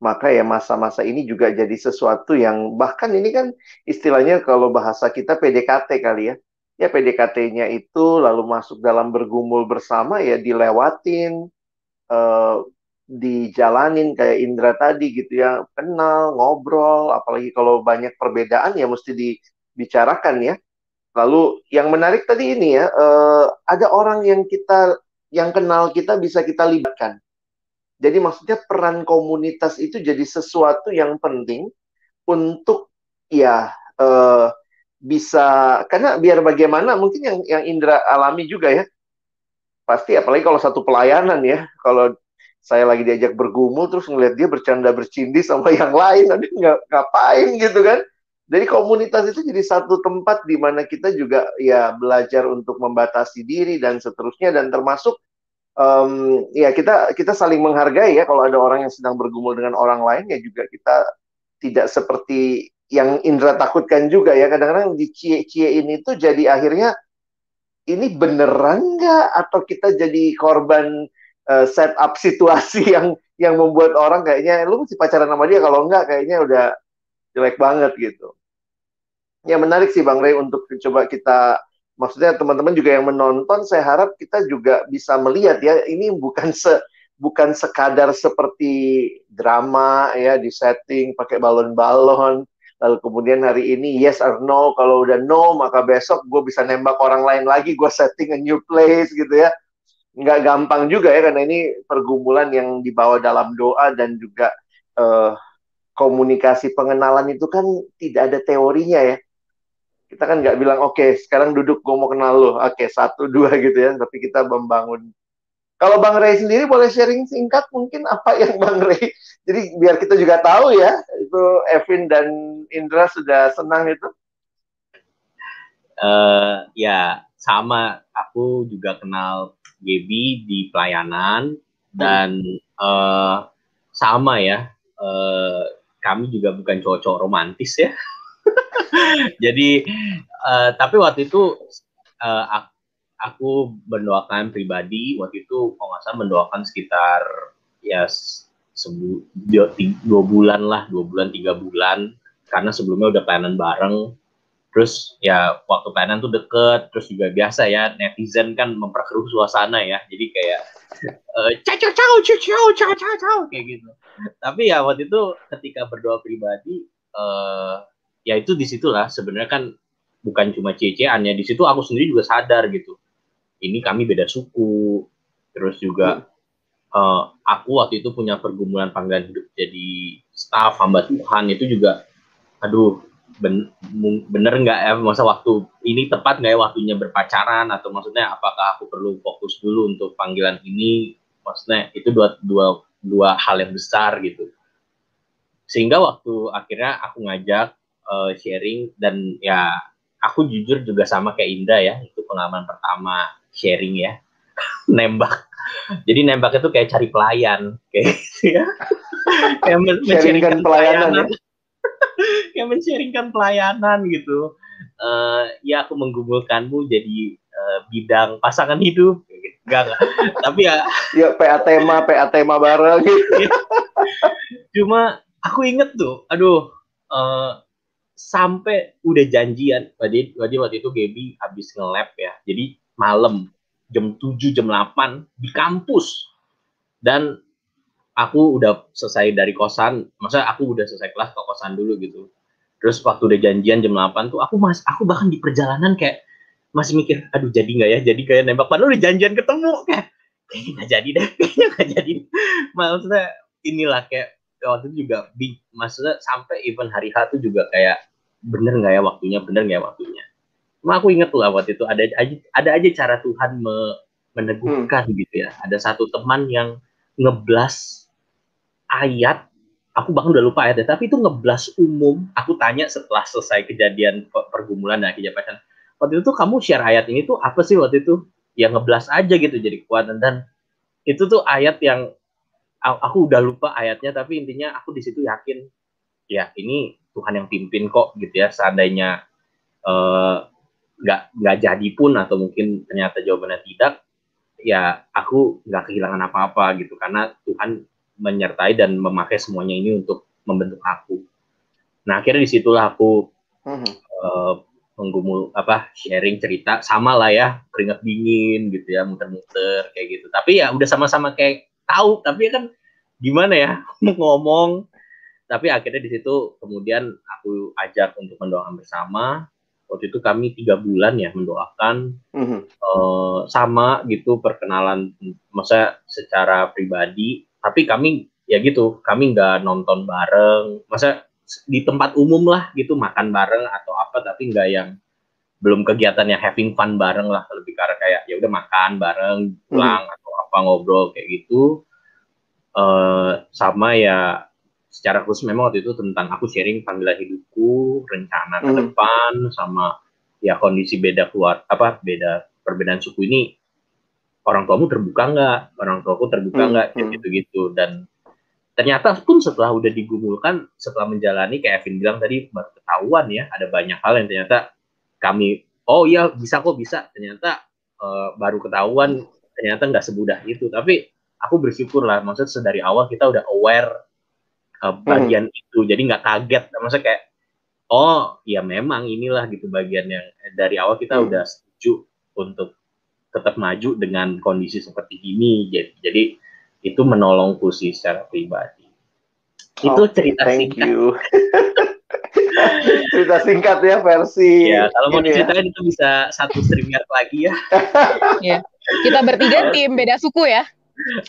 maka ya masa-masa ini juga jadi sesuatu yang bahkan ini kan istilahnya kalau bahasa kita PDKT kali ya. Ya PDKT-nya itu lalu masuk dalam bergumul bersama ya dilewatin, uh, dijalanin kayak Indra tadi gitu ya, kenal, ngobrol, apalagi kalau banyak perbedaan ya mesti dibicarakan ya. Lalu yang menarik tadi ini ya, uh, ada orang yang kita yang kenal kita bisa kita libatkan jadi maksudnya peran komunitas itu jadi sesuatu yang penting untuk ya uh, bisa karena biar bagaimana mungkin yang yang Indra alami juga ya. Pasti apalagi kalau satu pelayanan ya. Kalau saya lagi diajak bergumul terus ngeliat dia bercanda bercindi sama yang lain nanti nggak ngapain gitu kan. Jadi komunitas itu jadi satu tempat di mana kita juga ya belajar untuk membatasi diri dan seterusnya. Dan termasuk um, ya kita kita saling menghargai ya. Kalau ada orang yang sedang bergumul dengan orang lain ya juga kita tidak seperti yang Indra takutkan juga ya kadang-kadang di cie ini tuh jadi akhirnya ini beneran nggak atau kita jadi korban uh, setup situasi yang yang membuat orang kayaknya lu mesti pacaran sama dia kalau enggak kayaknya udah jelek banget gitu. Ya menarik sih Bang Ray untuk coba kita maksudnya teman-teman juga yang menonton saya harap kita juga bisa melihat ya ini bukan se bukan sekadar seperti drama ya di setting pakai balon-balon lalu kemudian hari ini yes or no kalau udah no maka besok gue bisa nembak orang lain lagi gue setting a new place gitu ya. Nggak gampang juga ya karena ini pergumulan yang dibawa dalam doa dan juga uh, komunikasi pengenalan itu kan tidak ada teorinya ya. Kita kan nggak bilang oke okay, sekarang duduk gue mau kenal lo oke okay, satu dua gitu ya tapi kita membangun kalau Bang Ray sendiri boleh sharing singkat mungkin apa yang Bang Ray jadi biar kita juga tahu ya itu Evin dan Indra sudah senang itu. Uh, ya sama. Aku juga kenal Gaby di pelayanan dan uh, sama ya. Uh, kami juga bukan cowok-cowok romantis ya. Jadi uh, tapi waktu itu uh, aku mendoakan pribadi waktu itu kalau nggak salah mendoakan sekitar ya sebu, dua, dua bulan lah dua bulan tiga bulan. Karena sebelumnya udah planan bareng. Terus ya waktu planan tuh deket. Terus juga biasa ya netizen kan memperkeruh suasana ya. Jadi kayak ciao ciao ciao ciao ciao ciao kayak gitu. Tapi ya waktu itu ketika berdoa pribadi uh, ya itu di situlah sebenarnya kan bukan cuma cecean ya. Di situ aku sendiri juga sadar gitu ini kami beda suku. Terus juga uh, aku waktu itu punya pergumulan panggilan hidup jadi staff hamba Tuhan. Itu juga aduh ben, bener nggak ya? Masa waktu ini tepat nggak ya waktunya berpacaran? Atau maksudnya apakah aku perlu fokus dulu untuk panggilan ini? Maksudnya itu dua dua dua hal yang besar gitu. Sehingga waktu akhirnya aku ngajak uh, sharing dan ya aku jujur juga sama kayak Indah ya itu pengalaman pertama sharing ya. Nembak. Jadi nembak itu kayak cari pelayan kayak gitu ya. Kayak men pelayanan ya. kayak men pelayanan gitu. Uh, ya aku menggumulkanmu jadi uh, bidang pasangan hidup enggak enggak. Tapi ya ya PA tema PA tema bareng. Gitu cuma aku inget tuh aduh uh, sampai udah janjian. Tadi waktu itu Gaby habis nge-lab ya. Jadi malam jam 7 jam 8 di kampus. Dan aku udah selesai dari kosan. Masa aku udah selesai kelas ke kosan dulu gitu. Terus waktu udah janjian jam 8 tuh aku mas aku bahkan di perjalanan kayak masih mikir aduh jadi nggak ya? Jadi kayak nembak. Padahal udah janjian ketemu kayak kayaknya nggak jadi deh kayaknya nggak jadi maksudnya inilah kayak waktu itu juga big maksudnya sampai event hari H tuh juga kayak bener nggak ya waktunya bener nggak ya waktunya Cuma aku inget lah waktu itu ada aja ada aja cara Tuhan me, meneguhkan hmm. gitu ya. Ada satu teman yang ngeblas ayat, aku bahkan udah lupa ayatnya, tapi itu ngeblas umum. Aku tanya setelah selesai kejadian pergumulan dan kejadian Waktu itu tuh kamu share ayat ini tuh apa sih waktu itu? Ya ngeblas aja gitu jadi kekuatan dan itu tuh ayat yang aku udah lupa ayatnya tapi intinya aku di situ yakin ya ini Tuhan yang pimpin kok gitu ya. Seandainya uh, nggak nggak jadi pun atau mungkin ternyata jawabannya tidak ya aku nggak kehilangan apa-apa gitu. Karena Tuhan menyertai dan memakai semuanya ini untuk membentuk aku. Nah akhirnya di situlah aku uh-huh. uh, menggumul apa sharing cerita. Sama lah ya keringat dingin gitu ya muter-muter kayak gitu. Tapi ya udah sama-sama kayak tahu. Tapi kan gimana ya ngomong tapi akhirnya di situ kemudian aku ajak untuk mendoakan bersama. Waktu itu kami tiga bulan ya mendoakan mm-hmm. uh, sama gitu perkenalan masa secara pribadi. Tapi kami ya gitu kami nggak nonton bareng. Masa di tempat umum lah gitu makan bareng atau apa tapi nggak yang belum kegiatan yang having fun bareng lah. Lebih karena kayak ya udah makan bareng pulang mm-hmm. atau apa ngobrol kayak gitu. Uh, sama ya secara khusus memang waktu itu tentang aku sharing panggilan hidupku, rencana ke hmm. depan sama ya kondisi beda keluar apa beda perbedaan suku ini orang tuamu terbuka nggak? Orang tuaku terbuka hmm, nggak? Hmm. gitu-gitu. Dan ternyata pun setelah udah digumulkan setelah menjalani kayak Evin bilang tadi baru ketahuan ya ada banyak hal yang ternyata kami oh iya bisa kok bisa. Ternyata uh, baru ketahuan ternyata nggak semudah itu. Tapi aku bersyukur lah maksud sedari awal kita udah aware uh, bagian hmm. itu jadi nggak kaget maksudnya kayak oh ya memang inilah gitu bagian yang dari awal kita hmm. udah setuju untuk tetap maju dengan kondisi seperti ini jadi, jadi itu menolongku sih secara pribadi itu cerita thank singkat you. cerita singkat ya versi ya kalau mau ya. diceritain ya. itu bisa satu streamer lagi ya ya kita bertiga tim beda suku ya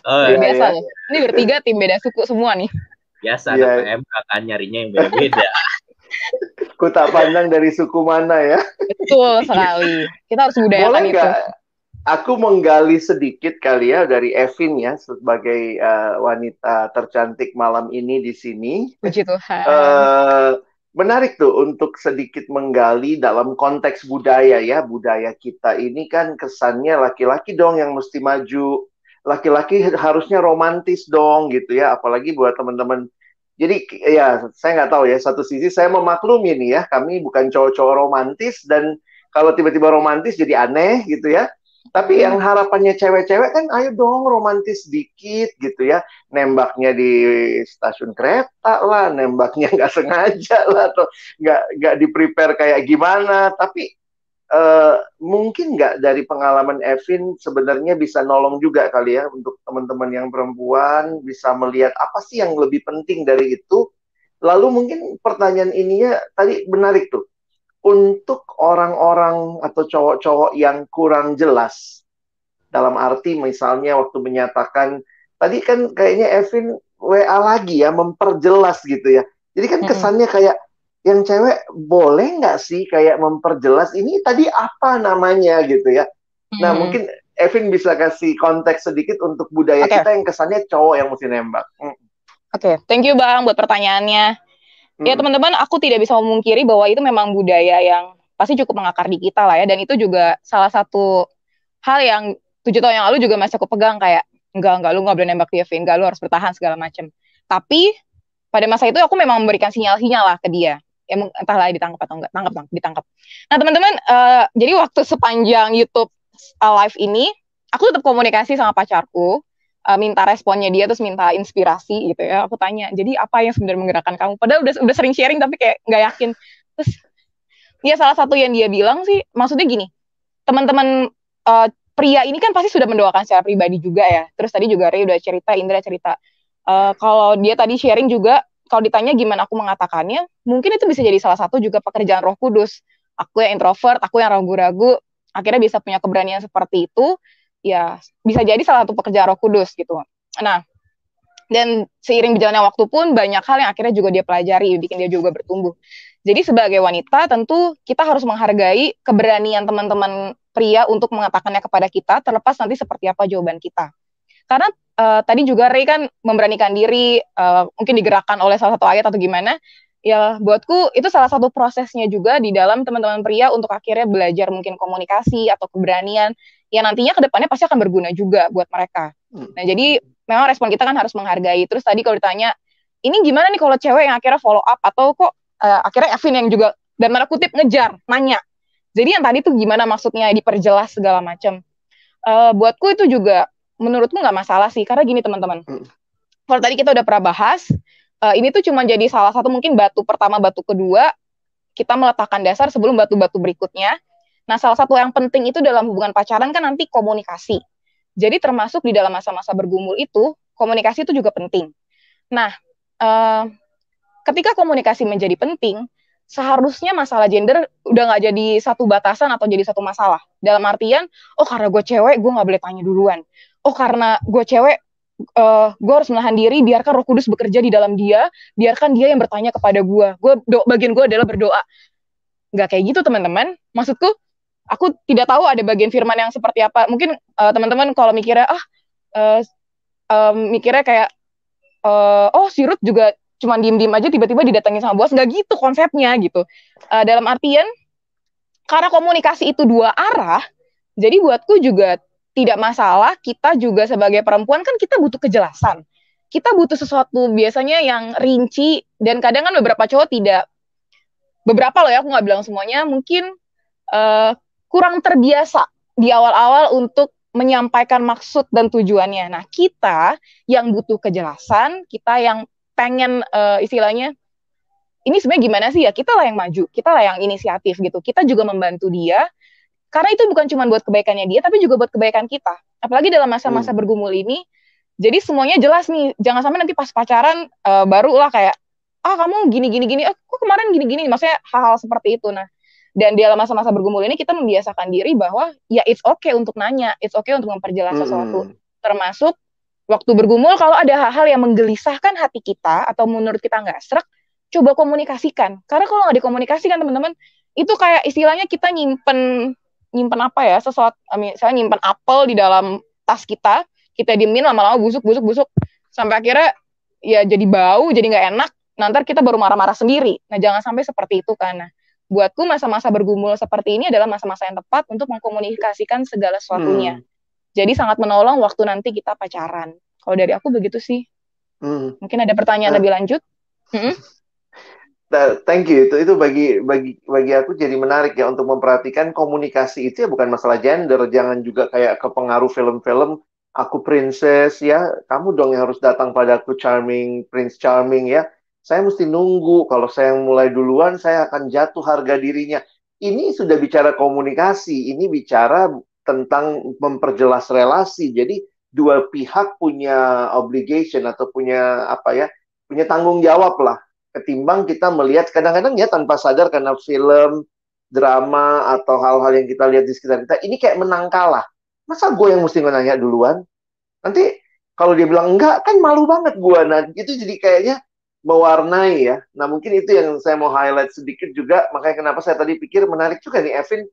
Oh, ya, biasa ya. Ini bertiga tim beda suku semua nih biasa yeah. anak PMK kan nyarinya yang beda-beda. Ku tak pandang dari suku mana ya. Betul sekali. Kita harus budayakan Boleh itu. Aku menggali sedikit kali ya dari Evin ya sebagai uh, wanita tercantik malam ini di sini. Puji Tuhan. Uh, menarik tuh untuk sedikit menggali dalam konteks budaya ya budaya kita ini kan kesannya laki-laki dong yang mesti maju laki-laki harusnya romantis dong gitu ya. Apalagi buat teman-teman. Jadi ya saya nggak tahu ya. Satu sisi saya memaklumi nih ya kami bukan cowok-cowok romantis. Dan kalau tiba-tiba romantis jadi aneh gitu ya. Tapi yang harapannya cewek-cewek kan ayo dong romantis dikit gitu ya. Nembaknya di stasiun kereta lah nembaknya nggak sengaja lah atau nggak nggak di prepare kayak gimana. Tapi uh, mungkin nggak dari pengalaman Evin sebenarnya bisa nolong juga kali ya untuk teman-teman yang perempuan bisa melihat apa sih yang lebih penting dari itu. Lalu mungkin pertanyaan ininya tadi menarik tuh. Untuk orang-orang atau cowok-cowok yang kurang jelas dalam arti misalnya waktu menyatakan tadi kan kayaknya Evin WA lagi ya memperjelas gitu ya. Jadi kan kesannya kayak yang cewek boleh nggak sih kayak memperjelas ini tadi apa namanya gitu ya. Nah hmm. mungkin Evin bisa kasih konteks sedikit untuk budaya okay. kita yang kesannya cowok yang mesti nembak. Hmm. Oke, okay. thank you bang buat pertanyaannya. Ya, hmm. Ya teman-teman, aku tidak bisa memungkiri bahwa itu memang budaya yang pasti cukup mengakar di kita lah ya, dan itu juga salah satu hal yang tujuh tahun yang lalu juga masih aku pegang kayak enggak enggak lu nggak boleh nembak dia, Vin, enggak lu harus bertahan segala macam. Tapi pada masa itu aku memang memberikan sinyal-sinyal lah ke dia ya entahlah ditangkap atau enggak. Tangkap tangkap ditangkap. Nah teman-teman uh, jadi waktu sepanjang YouTube uh, live ini aku tetap komunikasi sama pacarku uh, minta responnya dia terus minta inspirasi gitu ya. Aku tanya jadi apa yang sebenarnya menggerakkan kamu? Padahal udah udah sering sharing tapi kayak nggak yakin. Terus ya salah satu yang dia bilang sih maksudnya gini teman-teman uh, pria ini kan pasti sudah mendoakan secara pribadi juga ya. Terus tadi juga Ray udah cerita Indra cerita uh, kalau dia tadi sharing juga kalau ditanya gimana aku mengatakannya, mungkin itu bisa jadi salah satu juga pekerjaan Roh Kudus. Aku yang introvert, aku yang ragu-ragu, akhirnya bisa punya keberanian seperti itu, ya bisa jadi salah satu pekerjaan Roh Kudus gitu. Nah, dan seiring berjalannya waktu pun banyak hal yang akhirnya juga dia pelajari, bikin dia juga bertumbuh. Jadi sebagai wanita tentu kita harus menghargai keberanian teman-teman pria untuk mengatakannya kepada kita, terlepas nanti seperti apa jawaban kita. Karena uh, tadi juga Ray kan memberanikan diri, uh, mungkin digerakkan oleh salah satu ayat atau gimana. Ya, buatku itu salah satu prosesnya juga di dalam teman-teman pria untuk akhirnya belajar mungkin komunikasi atau keberanian yang nantinya ke depannya pasti akan berguna juga buat mereka. Hmm. Nah, jadi memang respon kita kan harus menghargai. Terus tadi kalau ditanya, ini gimana nih kalau cewek yang akhirnya follow up atau kok uh, akhirnya Evin yang juga dan mana kutip ngejar, nanya. Jadi yang tadi tuh gimana maksudnya diperjelas segala macam. Uh, buatku itu juga menurutku nggak masalah sih? Karena gini teman-teman. Hmm. kalau tadi kita udah pernah bahas uh, ini tuh cuma jadi salah satu mungkin batu pertama batu kedua kita meletakkan dasar sebelum batu-batu berikutnya. Nah salah satu yang penting itu dalam hubungan pacaran kan nanti komunikasi. Jadi termasuk di dalam masa-masa bergumul itu komunikasi itu juga penting. Nah uh, ketika komunikasi menjadi penting seharusnya masalah gender udah nggak jadi satu batasan atau jadi satu masalah. Dalam artian, oh karena gue cewek, gue nggak boleh tanya duluan oh karena gue cewek uh, gue harus menahan diri biarkan Roh Kudus bekerja di dalam dia biarkan dia yang bertanya kepada gue gue bagian gue adalah berdoa. Nggak kayak gitu teman-teman. Maksudku aku tidak tahu ada bagian firman yang seperti apa. Mungkin uh, teman-teman kalau mikirnya ah uh, um, mikirnya kayak uh, oh si Ruth juga cuma diem-diem aja tiba-tiba didatangi sama bos. Nggak gitu konsepnya gitu. Uh, dalam artian karena komunikasi itu dua arah jadi buatku juga tidak masalah kita juga sebagai perempuan kan kita butuh kejelasan kita butuh sesuatu biasanya yang rinci dan kadang kan beberapa cowok tidak beberapa loh ya aku nggak bilang semuanya mungkin uh, kurang terbiasa di awal-awal untuk menyampaikan maksud dan tujuannya. Nah kita yang butuh kejelasan, kita yang pengen uh, istilahnya ini sebenarnya gimana sih ya kita lah yang maju, kita lah yang inisiatif gitu. Kita juga membantu dia karena itu bukan cuma buat kebaikannya dia, tapi juga buat kebaikan kita. Apalagi dalam masa-masa hmm. bergumul ini, jadi semuanya jelas nih. Jangan sampai nanti pas pacaran uh, baru lah kayak, ah kamu gini gini gini, ah kok kemarin gini gini. Maksudnya hal-hal seperti itu. Nah, dan di dalam masa-masa bergumul ini kita membiasakan diri bahwa ya it's okay untuk nanya, it's okay untuk memperjelas hmm. sesuatu. Termasuk waktu bergumul kalau ada hal-hal yang menggelisahkan hati kita atau menurut kita nggak serak, coba komunikasikan. Karena kalau nggak dikomunikasikan teman-teman, itu kayak istilahnya kita nyimpen nyimpen apa ya sesuatu misalnya nyimpen apel di dalam tas kita kita diemin lama-lama busuk busuk busuk. Sampai akhirnya ya jadi bau jadi nggak enak. Nanti kita baru marah-marah sendiri. Nah jangan sampai seperti itu karena buatku masa-masa bergumul seperti ini adalah masa-masa yang tepat untuk mengkomunikasikan segala sesuatunya. Hmm. jadi sangat menolong waktu nanti kita pacaran. Kalau dari aku begitu sih. Hmm. mungkin ada pertanyaan nah, lebih lanjut? Hmm? Thank you. Itu itu bagi bagi bagi aku jadi menarik ya untuk memperhatikan komunikasi itu ya bukan masalah gender. Jangan juga kayak kepengaruh film-film aku princess ya. Kamu dong yang harus datang pada aku charming prince charming ya. Saya mesti nunggu. Kalau saya yang mulai duluan saya akan jatuh harga dirinya. Ini sudah bicara komunikasi. Ini bicara tentang memperjelas relasi. Jadi dua pihak punya obligation atau punya apa ya punya tanggung jawab lah ketimbang kita melihat kadang-kadang ya tanpa sadar karena film, drama atau hal-hal yang kita lihat di sekitar kita ini kayak menang kalah. Masa gue yang mesti nanya duluan? Nanti kalau dia bilang enggak kan malu banget gue. Nah itu jadi kayaknya mewarnai ya. Nah mungkin itu yang saya mau highlight sedikit juga. Makanya kenapa saya tadi pikir menarik juga nih Evin.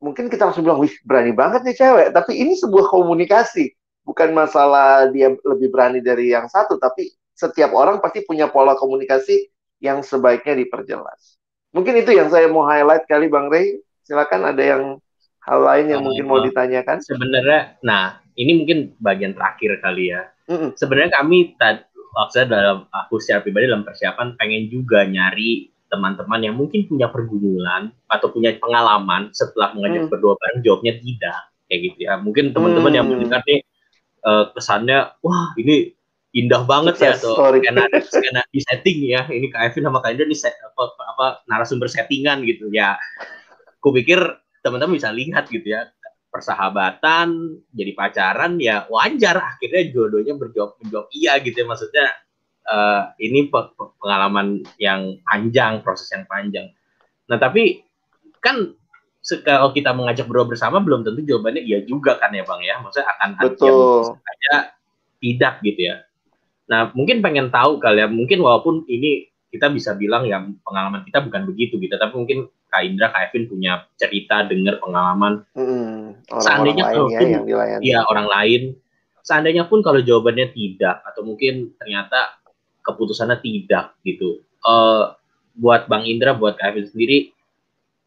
Mungkin kita langsung bilang, wih berani banget nih cewek. Tapi ini sebuah komunikasi. Bukan masalah dia lebih berani dari yang satu, tapi setiap orang pasti punya pola komunikasi yang sebaiknya diperjelas. Mungkin itu yang saya mau highlight kali Bang Rey. Silakan ada yang hal lain yang mungkin mau ditanyakan. Sebenarnya, nah ini mungkin bagian terakhir kali ya. Mm -mm. Sebenarnya kami tadi waktu dalam aku secara pribadi dalam persiapan pengen juga nyari teman-teman yang mungkin punya pergumulan atau punya pengalaman setelah mengajak mm. berdua bareng jawabnya tidak kayak gitu ya. Mungkin teman-teman mm. yang mendengar nih uh, kesannya wah ini indah banget ya tuh. karena karena di setting ya. Ini Kak Evin sama Kak Indra di set, apa, apa narasumber settingan gitu. Ya aku pikir teman-teman bisa lihat gitu ya. Persahabatan jadi pacaran ya wajar. Akhirnya jodohnya berjawab menjawab iya gitu ya. Maksudnya uh, ini pengalaman yang panjang proses yang panjang. Nah tapi kan kalau kita mengajak berdua bersama belum tentu jawabannya iya juga kan ya bang ya. Maksudnya akan Betul. ada tidak gitu ya Nah, mungkin pengen tahu kali ya, mungkin walaupun ini kita bisa bilang ya pengalaman kita bukan begitu gitu, tapi mungkin Kak Indra, Kak Evin punya cerita, dengar pengalaman. Hmm, orang seandainya orang lain ya, yang ya orang lain, seandainya pun kalau jawabannya tidak atau mungkin ternyata keputusannya tidak gitu. Uh, buat Bang Indra, buat Kak Evin sendiri,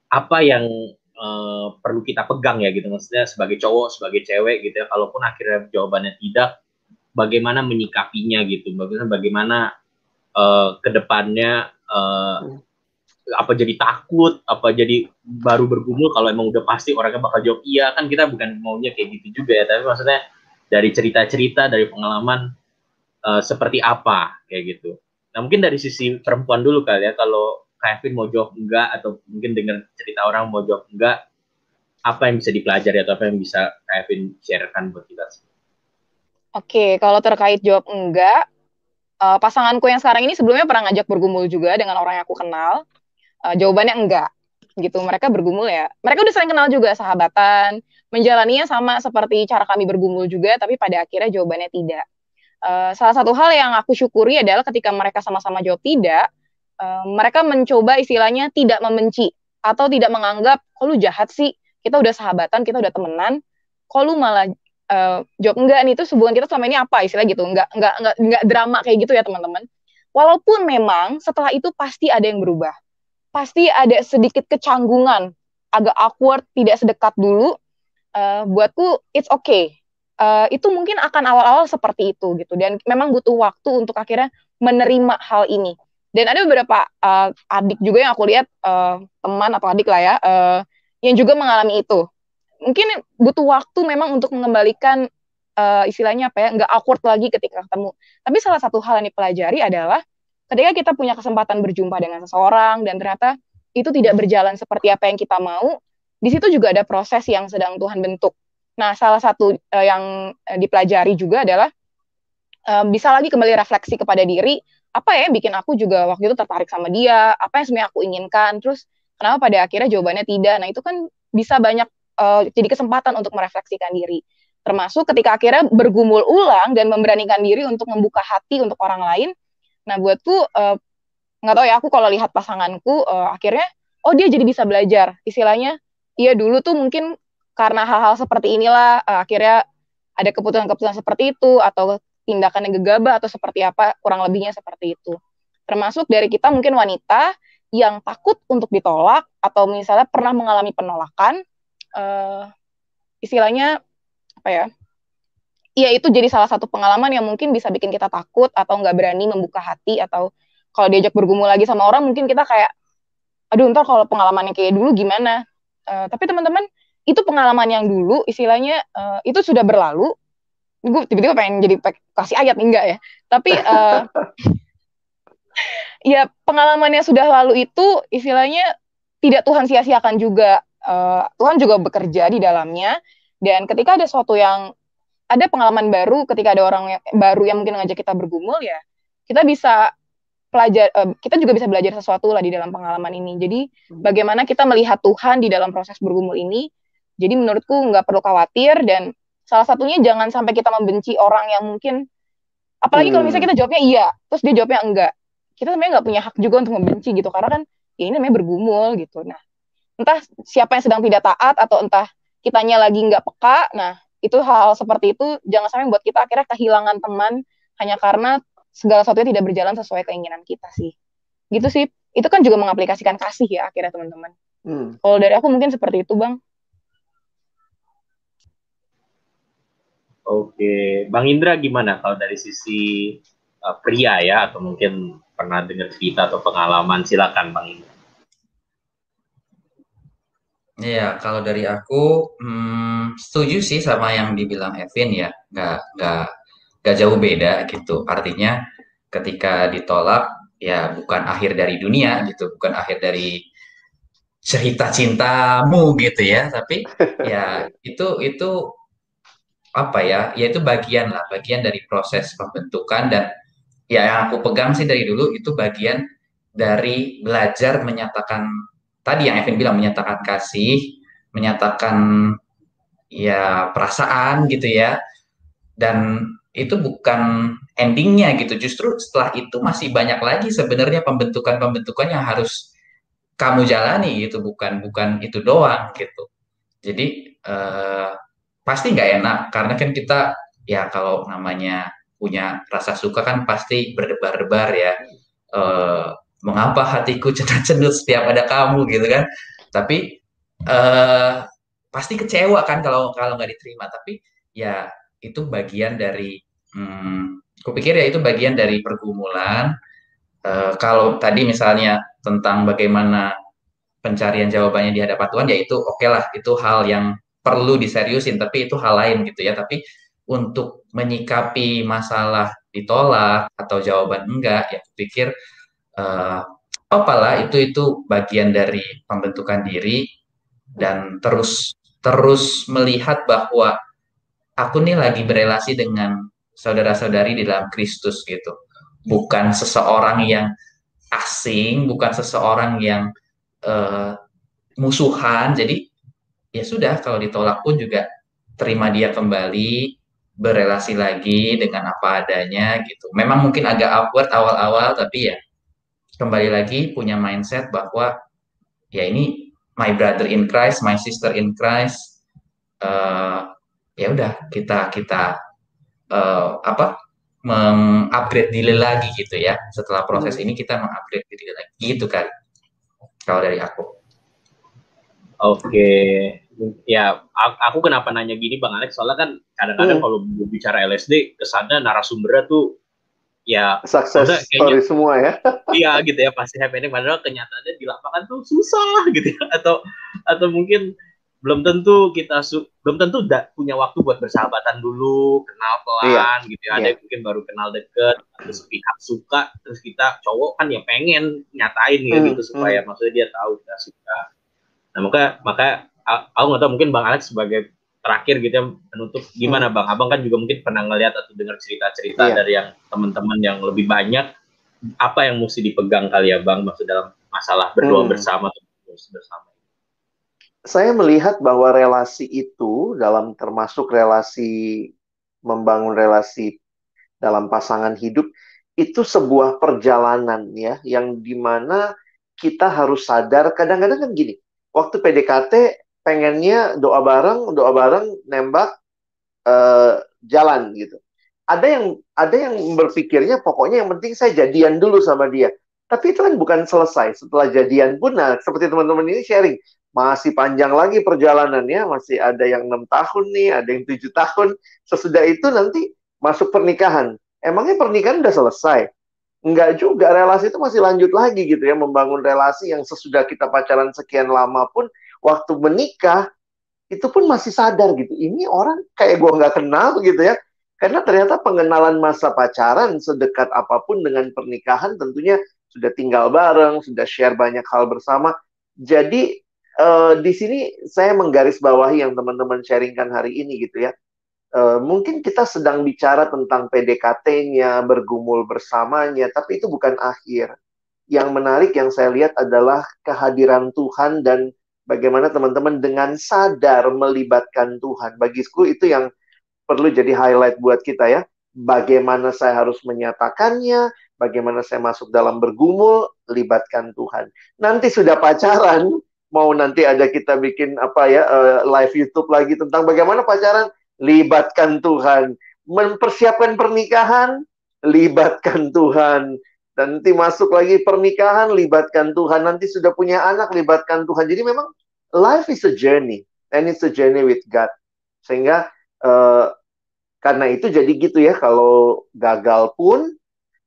apa yang uh, perlu kita pegang ya gitu, maksudnya sebagai cowok, sebagai cewek gitu ya, kalaupun akhirnya jawabannya tidak, bagaimana menyikapinya gitu, bagaimana bagaimana uh, ke depannya uh, hmm. apa jadi takut, apa jadi baru bergumul kalau emang udah pasti orangnya bakal jawab iya kan kita bukan maunya kayak gitu juga ya, tapi maksudnya dari cerita-cerita dari pengalaman uh, seperti apa kayak gitu. Nah mungkin dari sisi perempuan dulu kali ya kalau Kevin mau jawab enggak atau mungkin dengar cerita orang mau jawab enggak apa yang bisa dipelajari atau apa yang bisa Kevin sharekan buat kita semua? Oke, kalau terkait jawab enggak, uh, pasanganku yang sekarang ini sebelumnya pernah ngajak bergumul juga dengan orang yang aku kenal. Uh, jawabannya enggak, gitu. Mereka bergumul ya. Mereka udah sering kenal juga, sahabatan. Menjalaninya sama seperti cara kami bergumul juga, tapi pada akhirnya jawabannya tidak. Uh, salah satu hal yang aku syukuri adalah ketika mereka sama-sama jawab tidak, uh, mereka mencoba istilahnya tidak membenci atau tidak menganggap, kok lu jahat sih, kita udah sahabatan, kita udah temenan, kok lu malah uh, jawab enggak nih itu hubungan kita selama ini apa istilah gitu? Enggak enggak enggak enggak drama kayak gitu ya teman-teman. Walaupun memang setelah itu pasti ada yang berubah. Pasti ada sedikit kecanggungan agak awkward tidak sedekat dulu. Uh, buatku it's okay. Uh, itu mungkin akan awal-awal seperti itu gitu. Dan memang butuh waktu untuk akhirnya menerima hal ini. Dan ada beberapa uh, adik juga yang aku lihat uh, teman atau adik lah ya uh, yang juga mengalami itu mungkin butuh waktu memang untuk mengembalikan uh, istilahnya apa ya nggak awkward lagi ketika ketemu. Tapi salah satu hal yang dipelajari adalah ketika kita punya kesempatan berjumpa dengan seseorang dan ternyata itu tidak berjalan seperti apa yang kita mau di situ juga ada proses yang sedang Tuhan bentuk. Nah salah satu uh, yang uh, dipelajari juga adalah uh, bisa lagi kembali refleksi kepada diri apa ya bikin aku juga waktu itu tertarik sama dia apa yang sebenarnya aku inginkan terus kenapa pada akhirnya jawabannya tidak. Nah itu kan bisa banyak uh, jadi kesempatan untuk merefleksikan diri. Termasuk ketika akhirnya bergumul ulang dan memberanikan diri untuk membuka hati untuk orang lain nah buatku uh, nggak tahu ya aku kalau lihat pasanganku uh, akhirnya oh dia jadi bisa belajar. Istilahnya iya dulu tuh mungkin karena hal-hal seperti inilah uh, akhirnya ada keputusan-keputusan seperti itu atau tindakan yang gegabah atau seperti apa kurang lebihnya seperti itu. Termasuk dari kita mungkin wanita yang takut untuk ditolak atau misalnya pernah mengalami penolakan uh, istilahnya apa ya? Iya itu jadi salah satu pengalaman yang mungkin bisa bikin kita takut atau nggak berani membuka hati atau kalau diajak bergumul lagi sama orang mungkin kita kayak aduh ntar kalau pengalamannya kayak dulu gimana? Uh, tapi teman-teman itu pengalaman yang dulu istilahnya uh, itu sudah berlalu. Gue tiba-tiba pengen jadi kasih ayat enggak ya. Tapi uh, ya pengalamannya sudah lalu itu istilahnya tidak Tuhan sia-siakan juga uh, Tuhan juga bekerja di dalamnya dan ketika ada sesuatu yang ada pengalaman baru ketika ada orang yang, baru yang mungkin ngajak kita bergumul ya kita bisa pelajar uh, kita juga bisa belajar sesuatu lah di dalam pengalaman ini. Jadi hmm. bagaimana kita melihat Tuhan di dalam proses bergumul ini. Jadi menurutku nggak perlu khawatir dan salah satunya jangan sampai kita membenci orang yang mungkin apalagi hmm. kalau misalnya kita jawabnya iya, terus dia jawabnya enggak. Kita sebenarnya nggak punya hak juga untuk membenci gitu karena kan ya ini namanya bergumul gitu. Nah, entah siapa yang sedang tidak taat atau entah kitanya lagi nggak peka. Nah, itu hal, hal seperti itu jangan sampai buat kita akhirnya kehilangan teman hanya karena segala sesuatunya tidak berjalan sesuai keinginan kita sih. Gitu sih. Itu kan juga mengaplikasikan kasih ya akhirnya teman-teman. Hmm. Kalau dari aku mungkin seperti itu, Bang. Oke, Bang Indra gimana kalau dari sisi uh, pria ya atau mungkin pernah dengar cerita atau pengalaman silakan Bang Indra. Iya, kalau dari aku hmm, setuju sih sama yang dibilang Evin ya, nggak nggak gak jauh beda gitu. Artinya ketika ditolak ya bukan akhir dari dunia gitu, bukan akhir dari cerita cintamu gitu ya, tapi ya itu itu apa ya? Ya itu bagian lah, bagian dari proses pembentukan dan ya yang aku pegang sih dari dulu itu bagian dari belajar menyatakan tadi yang Evin bilang menyatakan kasih, menyatakan ya perasaan gitu ya. Dan itu bukan endingnya gitu. Justru setelah itu masih banyak lagi sebenarnya pembentukan-pembentukan yang harus kamu jalani gitu, bukan bukan itu doang gitu. Jadi eh, pasti nggak enak karena kan kita ya kalau namanya punya rasa suka kan pasti berdebar-debar ya. Eh, mengapa hatiku cenut-cenut setiap ada kamu gitu kan? Tapi eh, pasti kecewa kan kalau kalau nggak diterima. Tapi ya itu bagian dari hmm, kupikir ya itu bagian dari pergumulan uh, kalau tadi misalnya tentang bagaimana pencarian jawabannya di hadapan Tuhan ya itu oke okay lah itu hal yang perlu diseriusin tapi itu hal lain gitu ya tapi untuk menyikapi masalah ditolak atau jawaban enggak ya kupikir uh, apalah itu itu bagian dari pembentukan diri dan terus terus melihat bahwa aku nih lagi berelasi dengan saudara-saudari di dalam Kristus gitu. Bukan seseorang yang asing, bukan seseorang yang uh, musuhan. Jadi ya sudah kalau ditolak pun juga terima dia kembali, berelasi lagi dengan apa adanya gitu. Memang mungkin agak awkward awal-awal tapi ya kembali lagi punya mindset bahwa ya ini my brother in Christ, my sister in Christ. Uh, ya udah kita kita uh, apa mengupgrade diri lagi gitu ya setelah proses hmm. ini kita mengupgrade diri lagi gitu kan kalau dari aku oke ya aku kenapa nanya gini bang Alex soalnya kan kadang-kadang hmm. kalau bicara LSD kesannya narasumbernya tuh ya sukses story semua ya iya gitu ya pasti happening padahal kenyataannya di lapangan tuh susah gitu ya atau atau mungkin belum tentu kita su belum tentu da punya waktu buat bersahabatan dulu kenal pelan iya. gitu ya. ada iya. yang mungkin baru kenal deket terus sepihak suka terus kita cowok kan ya pengen nyatain ya hmm, gitu supaya hmm. maksudnya dia tahu kita suka nah maka maka aku nggak tahu mungkin bang Alex sebagai terakhir gitu ya menutup gimana hmm. bang abang kan juga mungkin pernah ngeliat atau dengar cerita-cerita iya. dari yang teman-teman yang lebih banyak apa yang mesti dipegang kali ya bang maksud dalam masalah berdoa hmm. bersama terus bersama saya melihat bahwa relasi itu dalam termasuk relasi membangun relasi dalam pasangan hidup itu sebuah perjalanan ya yang di mana kita harus sadar kadang-kadang kan gini waktu PDKT pengennya doa bareng doa bareng nembak uh, jalan gitu ada yang ada yang berpikirnya pokoknya yang penting saya jadian dulu sama dia tapi itu kan bukan selesai setelah jadian pun nah seperti teman-teman ini sharing masih panjang lagi perjalanannya, masih ada yang enam tahun nih, ada yang tujuh tahun. Sesudah itu nanti masuk pernikahan. Emangnya pernikahan udah selesai? Enggak juga, relasi itu masih lanjut lagi gitu ya, membangun relasi yang sesudah kita pacaran sekian lama pun, waktu menikah, itu pun masih sadar gitu, ini orang kayak gue nggak kenal gitu ya, karena ternyata pengenalan masa pacaran sedekat apa pun dengan pernikahan tentunya sudah tinggal bareng, sudah share banyak hal bersama. Jadi uh, di sini saya menggarisbawahi yang teman-teman sharingkan hari ini gitu ya Uh, mungkin kita sedang bicara tentang PDKT-nya, bergumul bersamanya, tapi itu bukan akhir. Yang menarik yang saya lihat adalah kehadiran Tuhan dan bagaimana teman-teman dengan sadar melibatkan Tuhan. Bagiku itu yang perlu jadi highlight buat kita ya. Bagaimana saya harus menyatakannya, bagaimana saya masuk dalam bergumul, libatkan Tuhan. Nanti sudah pacaran, mau nanti ada kita bikin apa ya uh, live YouTube lagi tentang bagaimana pacaran libatkan Tuhan. Mempersiapkan pernikahan, libatkan Tuhan. Nanti masuk lagi pernikahan, libatkan Tuhan. Nanti sudah punya anak, libatkan Tuhan. Jadi memang life is a journey. And it's a journey with God. Sehingga uh, karena itu jadi gitu ya, kalau gagal pun,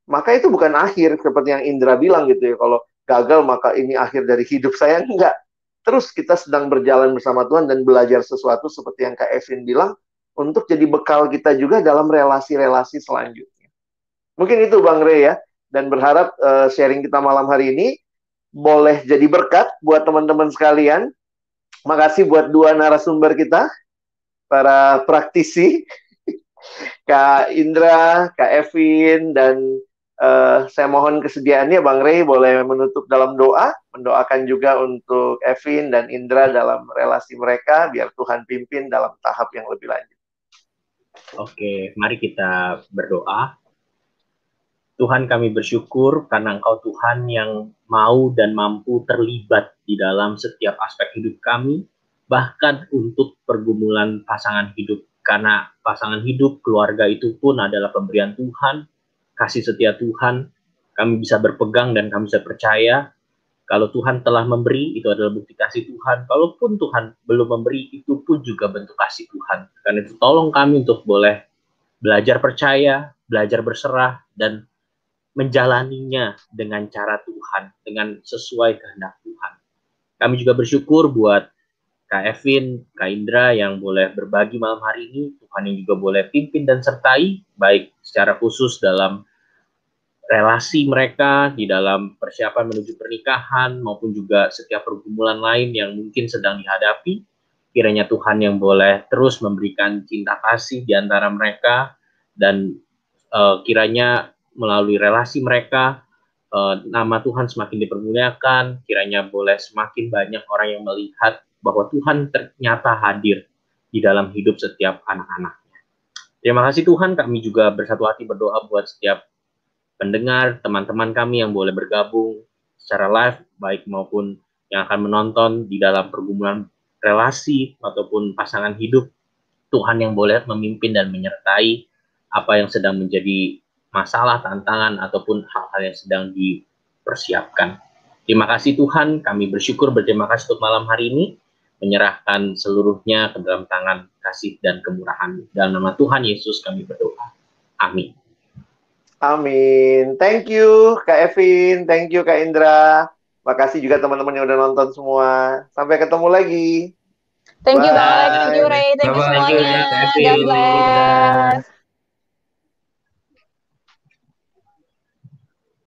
maka itu bukan akhir. Seperti yang Indra bilang gitu ya, kalau gagal maka ini akhir dari hidup saya. Enggak. Terus kita sedang berjalan bersama Tuhan dan belajar sesuatu seperti yang Kak Evin bilang, untuk jadi bekal kita juga dalam relasi-relasi selanjutnya. Mungkin itu Bang Rey ya, dan berharap uh, sharing kita malam hari ini boleh jadi berkat buat teman-teman sekalian. Makasih buat dua narasumber kita, para praktisi, Kak Indra, Kak Evin, dan uh, saya mohon kesediaannya Bang Rey boleh menutup dalam doa, mendoakan juga untuk Evin dan Indra dalam relasi mereka, biar Tuhan pimpin dalam tahap yang lebih lanjut. Oke, mari kita berdoa. Tuhan kami bersyukur karena Engkau Tuhan yang mau dan mampu terlibat di dalam setiap aspek hidup kami, bahkan untuk pergumulan pasangan hidup. Karena pasangan hidup, keluarga itu pun adalah pemberian Tuhan, kasih setia Tuhan, kami bisa berpegang dan kami bisa percaya kalau Tuhan telah memberi, itu adalah bukti kasih Tuhan. Kalaupun Tuhan belum memberi, itu pun juga bentuk kasih Tuhan. Karena itu tolong kami untuk boleh belajar percaya, belajar berserah, dan menjalaninya dengan cara Tuhan, dengan sesuai kehendak Tuhan. Kami juga bersyukur buat Kak Evin, Kak Indra yang boleh berbagi malam hari ini. Tuhan yang juga boleh pimpin dan sertai, baik secara khusus dalam relasi mereka di dalam persiapan menuju pernikahan maupun juga setiap pergumulan lain yang mungkin sedang dihadapi. Kiranya Tuhan yang boleh terus memberikan cinta kasih di antara mereka dan uh, kiranya melalui relasi mereka uh, nama Tuhan semakin dipermuliakan. Kiranya boleh semakin banyak orang yang melihat bahwa Tuhan ternyata hadir di dalam hidup setiap anak-anaknya. Terima kasih Tuhan, kami juga bersatu hati berdoa buat setiap pendengar, teman-teman kami yang boleh bergabung secara live, baik maupun yang akan menonton di dalam pergumulan relasi ataupun pasangan hidup, Tuhan yang boleh memimpin dan menyertai apa yang sedang menjadi masalah, tantangan, ataupun hal-hal yang sedang dipersiapkan. Terima kasih Tuhan, kami bersyukur berterima kasih untuk malam hari ini, menyerahkan seluruhnya ke dalam tangan kasih dan kemurahan. Dalam nama Tuhan Yesus kami berdoa. Amin. Amin. Thank you Kak Evin, thank you Kak Indra. Makasih juga teman-teman yang udah nonton semua. Sampai ketemu lagi. Thank you banget, thank you Ray, thank you semuanya. God bless.